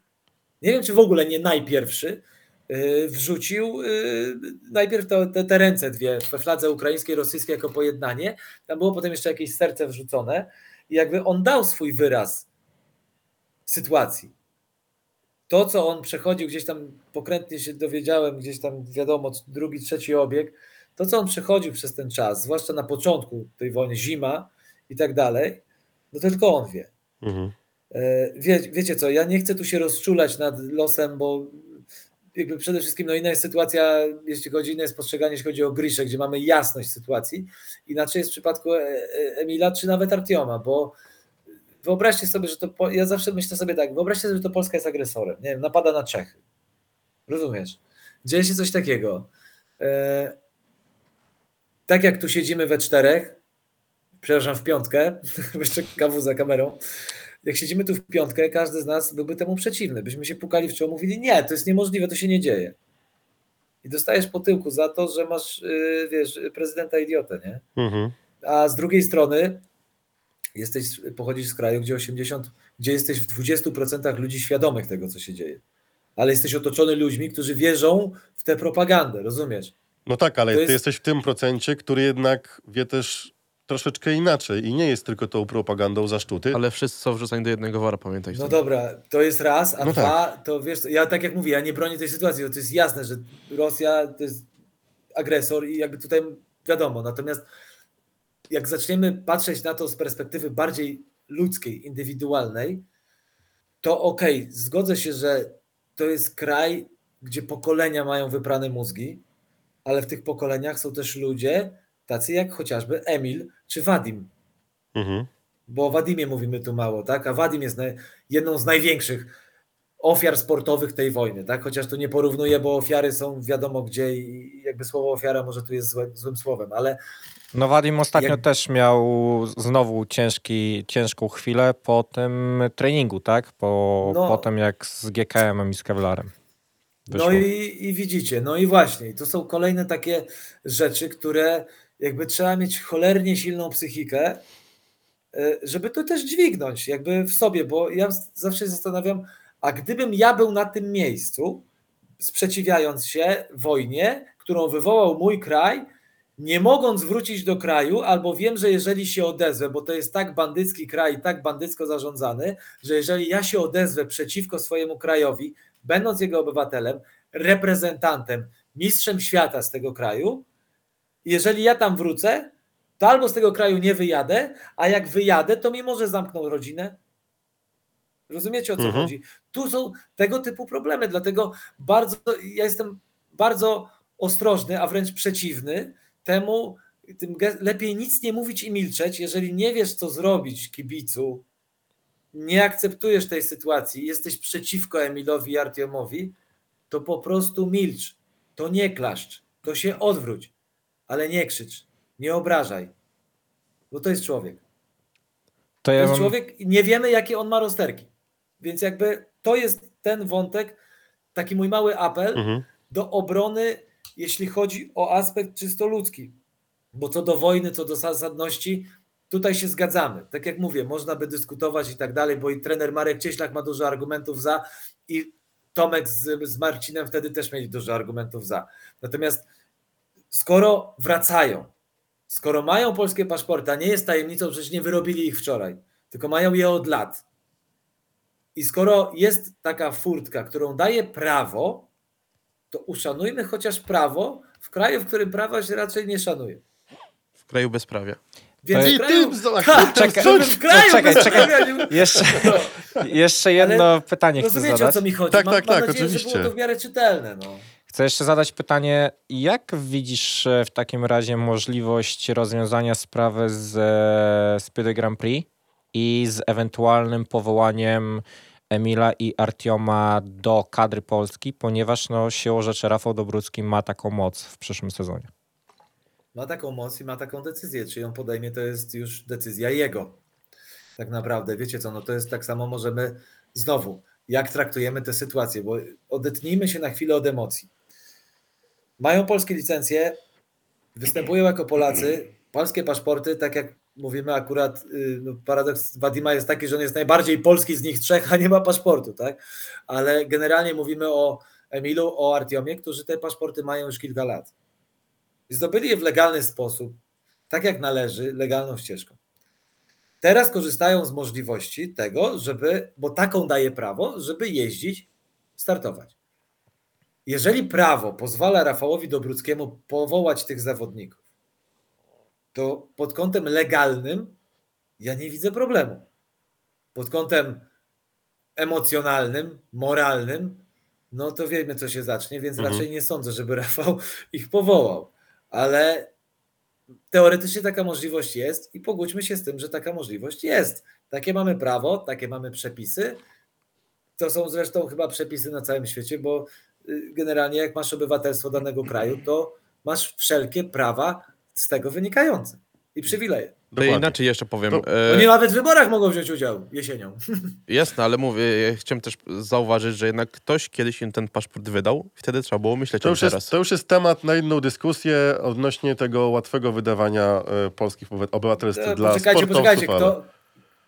S5: nie wiem czy w ogóle nie najpierwszy, y, wrzucił y, najpierw to, te, te ręce dwie we fladze ukraińskiej, rosyjskiej jako pojednanie, tam było potem jeszcze jakieś serce wrzucone. I jakby on dał swój wyraz sytuacji. To, co on przechodził gdzieś tam, pokrętnie się dowiedziałem, gdzieś tam wiadomo, drugi, trzeci obieg, to, co on przechodził przez ten czas, zwłaszcza na początku tej wojny, zima i tak dalej, no to tylko on wie.
S2: Mhm.
S5: E, Wie, wiecie co, ja nie chcę tu się rozczulać nad losem, bo jakby przede wszystkim no inna jest sytuacja, jeśli chodzi, inne jest postrzeganie, jeśli chodzi o Griszę, gdzie mamy jasność sytuacji. Inaczej jest w przypadku E- E- Emila, czy nawet Artioma, bo wyobraźcie sobie, że to, ja zawsze myślę sobie tak, wyobraźcie sobie, że to Polska jest agresorem, nie wiem, napada na Czechy. Rozumiesz? Dzieje się coś takiego. E, tak jak tu siedzimy we czterech, przepraszam, w piątkę, [LAUGHS] jeszcze kawu za kamerą, jak siedzimy tu w piątkę, każdy z nas byłby temu przeciwny. Byśmy się pukali w czoło, mówili, nie, to jest niemożliwe, to się nie dzieje. I dostajesz po tyłku za to, że masz, yy, wiesz, prezydenta idiotę, nie?
S2: Mhm.
S5: A z drugiej strony jesteś, pochodzisz z kraju, gdzie 80, gdzie jesteś w 20% ludzi świadomych tego, co się dzieje. Ale jesteś otoczony ludźmi, którzy wierzą w tę propagandę, rozumiesz?
S2: No tak, ale
S5: To
S2: ty
S5: jest-
S2: jesteś w tym procencie, który jednak wie też troszeczkę inaczej i nie jest tylko tą propagandą zaszczuty.
S4: Ale wszyscy są wrzucani do jednego wora, pamiętaj.
S5: No dobra, to jest raz, a
S2: No
S5: dwa, to wiesz, ja tak jak mówię, ja nie bronię tej sytuacji, bo to jest jasne, że Rosja to jest agresor i jakby tutaj wiadomo, natomiast jak zaczniemy patrzeć na to z perspektywy bardziej ludzkiej, indywidualnej, to okej, zgodzę się, że to jest kraj, gdzie pokolenia mają wyprane mózgi, ale w tych pokoleniach są też ludzie, tacy jak chociażby Emil czy Wadim,
S2: Mhm.
S5: bo o Wadimie mówimy tu mało, tak? A Wadim jest jedną z największych ofiar sportowych tej wojny, tak? Chociaż tu nie porównuję, bo ofiary są wiadomo gdzie i jakby słowo ofiara może tu jest złe, złym słowem, ale
S3: No Wadim ostatnio
S5: Jak-
S3: też miał znowu ciężki, ciężką chwilę po tym treningu, tak? Po,
S5: No.
S3: po tym jak z GKM-em i z Kevlarem.
S5: no
S3: wyszło.
S5: i, i widzicie, no i właśnie, to są kolejne takie rzeczy, które jakby trzeba mieć cholernie silną psychikę, e, żeby to też dźwignąć jakby w sobie, bo ja zawsze się zastanawiam, a gdybym ja był na tym miejscu, sprzeciwiając się wojnie, którą wywołał mój kraj, nie mogąc wrócić do kraju, albo wiem, że jeżeli się odezwę, bo to jest tak bandycki kraj tak bandycko zarządzany, że jeżeli ja się odezwę przeciwko swojemu krajowi, będąc jego obywatelem, reprezentantem, mistrzem świata z tego kraju, jeżeli ja tam wrócę, to albo z tego kraju nie wyjadę, a jak wyjadę, to mi może zamkną rodzinę. Rozumiecie o co
S2: Mhm.
S5: chodzi? Tu są tego typu problemy, dlatego bardzo, ja jestem bardzo ostrożny, a wręcz przeciwny temu, tym lepiej nic nie mówić i milczeć, jeżeli nie wiesz co zrobić kibicu, nie akceptujesz tej sytuacji, jesteś przeciwko Emilowi i Artiomowi, to po prostu milcz. To nie klaszcz, to się odwróć, ale nie krzycz, nie obrażaj, bo to jest człowiek.
S3: To
S5: To
S3: ja
S5: jest
S3: mam,
S5: człowiek i nie wiemy, jakie on ma rozterki. Więc jakby to jest ten wątek, taki mój mały apel
S2: Mhm.
S5: do obrony, jeśli chodzi o aspekt czysto ludzki. Bo co do wojny, co do zasadności, tutaj się zgadzamy. Tak jak mówię, można by dyskutować i tak dalej, bo i trener Marek Cieślak ma dużo argumentów za i Tomek z, z Marcinem wtedy też mieli dużo argumentów za. Natomiast skoro wracają, skoro mają polskie paszporty, a nie jest tajemnicą, przecież nie wyrobili ich wczoraj, tylko mają je od lat. I skoro jest taka furtka, którą daje prawo, to uszanujmy chociaż prawo w kraju, w którym prawa się raczej nie szanuje.
S4: W kraju bezprawia.
S5: Więc
S2: I
S5: kraju,
S2: ty, zobacz,
S5: Tak,
S3: Czekaj,
S5: żeby w kraju
S3: czekaj, czekaj.
S5: nie-
S3: jeszcze,
S5: No.
S3: jeszcze jedno pytanie chcę
S5: Rozumiecie, o
S3: zadać.
S5: co mi chodzi?
S2: Tak,
S5: mam,
S2: tak,
S5: mam
S2: tak,
S5: nadzieję, że
S2: oczywiście.
S5: było to w miarę czytelne. No.
S3: Chcę jeszcze zadać pytanie, jak widzisz e, w takim razie możliwość rozwiązania sprawy z e, Speedy Grand Prix i z ewentualnym powołaniem Emila i Artioma do kadry Polski, ponieważ no, siłą rzeczy Rafał Dobrucki ma taką moc w przyszłym sezonie.
S5: Ma taką moc i ma taką decyzję. Czy ją podejmie, to jest już decyzja jego. Tak naprawdę, wiecie co, no to jest tak samo, możemy znowu, jak traktujemy tę sytuację, bo odetnijmy się na chwilę od emocji. Mają polskie licencje, występują jako Polacy, polskie paszporty, tak jak mówimy akurat, y, no, paradoks Wadima jest taki, że on jest najbardziej polski z nich trzech, a nie ma paszportu, tak? Ale generalnie mówimy o Emilu, o Artiomie, którzy te paszporty mają już kilka lat. Zdobyli je w legalny sposób, tak jak należy, legalną ścieżką. Teraz korzystają z możliwości tego, żeby, bo taką daje prawo, żeby jeździć, startować. Jeżeli prawo pozwala Rafałowi Dobruckiemu powołać tych zawodników, to pod kątem legalnym ja nie widzę problemu. Pod kątem emocjonalnym, moralnym, no to wiemy, co się zacznie, więc
S2: Mhm.
S5: raczej nie sądzę, żeby [LAUGHS] Rafał ich powołał. Ale teoretycznie taka możliwość jest i pogódźmy się z tym, że taka możliwość jest. Takie mamy prawo, takie mamy przepisy. To są zresztą chyba przepisy na całym świecie, bo y, generalnie jak masz obywatelstwo danego kraju, to masz wszelkie prawa z tego wynikające i przywileje.
S4: To
S2: Dokładnie.
S4: inaczej jeszcze powiem.
S2: To-
S4: e,
S5: Oni nawet w wyborach mogą wziąć udział jesienią. [LAUGHS]
S4: Jasne, ale mówię, ja chciałem też zauważyć, że jednak ktoś kiedyś im ten paszport wydał, wtedy trzeba było myśleć
S2: To
S4: o
S2: już,
S4: teraz.
S2: jest, to już jest temat na inną dyskusję odnośnie tego łatwego wydawania e, polskich obywa- obywatelstw
S5: To
S2: dla
S5: poczekajcie,
S2: sportowców.
S5: poczekajcie.
S2: ale-
S5: Kto,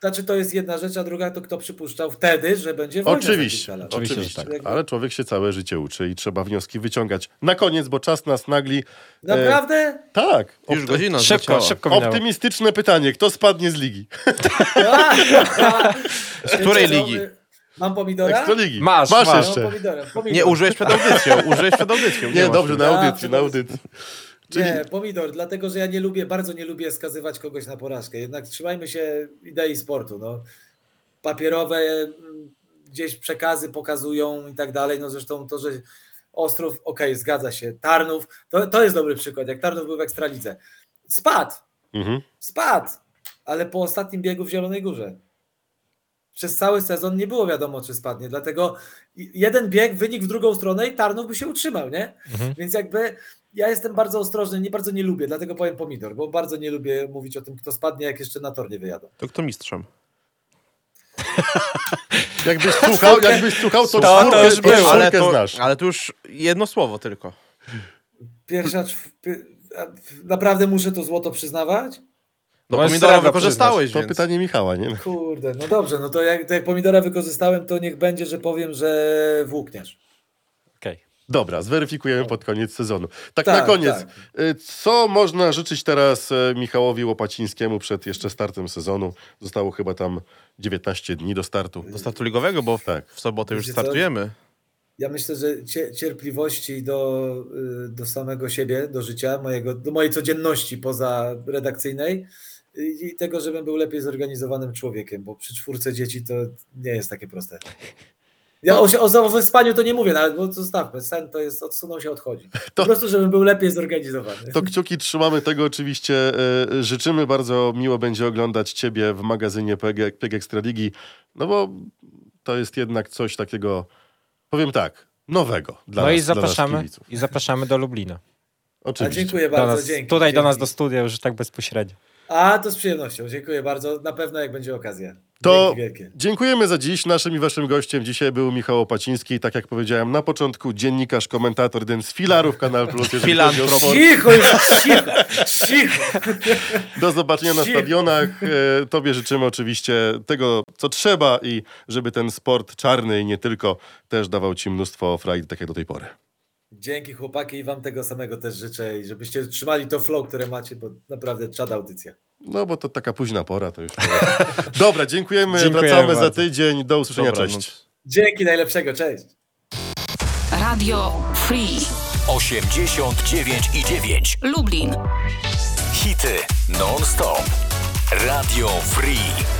S5: znaczy to jest jedna rzecz, a druga to kto przypuszczał wtedy, że będzie wojna za
S2: Oczywiście,
S5: lat.
S3: Oczywiście, że
S2: oczywiście.
S5: tak.
S2: Ale człowiek się całe życie uczy i trzeba wnioski wyciągać. Na koniec, bo czas nas nagli.
S5: Naprawdę?
S2: Tak.
S4: Już
S2: opty-
S4: godzina
S3: Szybko,
S4: zleciała.
S3: szybko minęło.
S2: Optymistyczne pytanie. Kto spadnie z ligi? [LAUGHS]
S4: Z której ligi?
S5: Mam pomidora?
S2: Ekstraligi.
S3: Masz,
S2: masz
S3: masz.
S5: Mam
S2: jeszcze.
S5: pomidora. pomidor.
S4: Nie, użyłeś przed audycją, użyłeś przed audycją.
S2: Nie,
S4: masz
S2: dobrze, na
S5: A,
S2: audycji, na audycji. Czyli
S5: Nie, pomidor, dlatego że ja nie lubię, bardzo nie lubię skazywać kogoś na porażkę. Jednak trzymajmy się idei sportu. No. Papierowe mm, gdzieś przekazy pokazują i tak dalej. No zresztą to, że Ostrów, okej, zgadza się. Tarnów, to, to jest dobry przykład. Jak Tarnów był w Ekstralidze. Spadł,
S2: mhm.
S5: spadł, ale po ostatnim biegu w Zielonej Górze. Przez cały sezon nie było wiadomo, czy spadnie. Dlatego jeden bieg, wynik w drugą stronę i Tarnów by się utrzymał, nie?
S3: Mhm.
S5: Więc jakby ja jestem bardzo ostrożny, nie bardzo nie lubię, dlatego powiem pomidor, bo bardzo nie lubię mówić o tym, kto spadnie, jak jeszcze na tor nie wyjadą.
S4: To kto mistrzem? [LAUGHS]
S2: Jakbyś słuchał, jakbyś słuchał, to,
S3: To- to już było.
S4: Ale to,
S2: znasz.
S4: ale to już jedno słowo tylko.
S5: Pierwsza, naprawdę muszę to złoto przyznawać?
S4: No pomidora wykorzystałeś,
S2: To
S4: więc...
S2: pytanie Michała, nie?
S5: Kurde, no dobrze, no to jak, to jak pomidora wykorzystałem, to niech będzie, że powiem, że włókniarz.
S3: Okej.
S2: Dobra, zweryfikujemy pod koniec sezonu. Tak,
S5: Tak,
S2: na koniec,
S5: tak.
S2: y, co można życzyć teraz e, Michałowi Łopacińskiemu przed jeszcze startem sezonu? Zostało chyba tam 19 dni do startu.
S4: Do startu ligowego, bo w,
S2: Tak.
S4: w sobotę już
S5: Wiecie co?
S4: startujemy.
S5: Ja myślę, że cie, cierpliwości do, y, do samego siebie, do życia mojego, do mojej codzienności poza redakcyjnej y, i tego, żebym był lepiej zorganizowanym człowiekiem, bo przy czwórce dzieci to nie jest takie proste. Ja o, o, o wyspaniu to nie mówię, nawet, bo zostawmy, sen to jest, odsunął się, odchodzi. [LAUGHS] Po prostu, żebym był lepiej zorganizowany.
S2: To kciuki trzymamy tego oczywiście. e, Życzymy bardzo miło będzie oglądać Ciebie w magazynie PG, PG Ekstraligi, no bo to jest jednak coś takiego, powiem tak, nowego dla
S3: No
S2: nas,
S3: i
S2: dla nas
S3: zapraszamy,
S2: kibiców.
S3: i zapraszamy do Lublina.
S5: A
S2: Oczywiście.
S5: dziękuję
S3: Do
S5: bardzo,
S3: nas,
S5: dzięki.
S3: tutaj do nas
S5: dzięki.
S3: do studia już tak bezpośrednio.
S5: A, to z przyjemnością, dziękuję bardzo, na pewno jak będzie okazja.
S2: To dziękujemy za dziś. Naszym i waszym gościem dzisiaj był Michał Opaciński. Tak jak powiedziałem na początku, dziennikarz, komentator, jeden z filarów Kanal Plus. jeżeli chodzi o
S4: Filantrop.
S2: sport.
S5: Cicho cicho, cicho.
S2: Do zobaczenia na stadionach. E, Tobie życzymy oczywiście tego, co trzeba i żeby ten sport czarny i nie tylko też dawał ci mnóstwo frajdy, tak jak do tej pory.
S5: Dzięki chłopaki i wam tego samego też życzę i żebyście trzymali to flow, które macie, bo naprawdę czada audycja.
S2: No bo to taka późna pora, to już. [LAUGHS] Dobra, dziękujemy.
S3: Dziękujemy
S2: Wracamy za
S3: bardzo.
S2: tydzień. Do usłyszenia.
S4: Dobranoc.
S2: Cześć.
S5: Dzięki najlepszego, cześć.
S6: Radio Free
S1: 89,9.
S6: Lublin.
S1: Hity non-stop. Radio Free.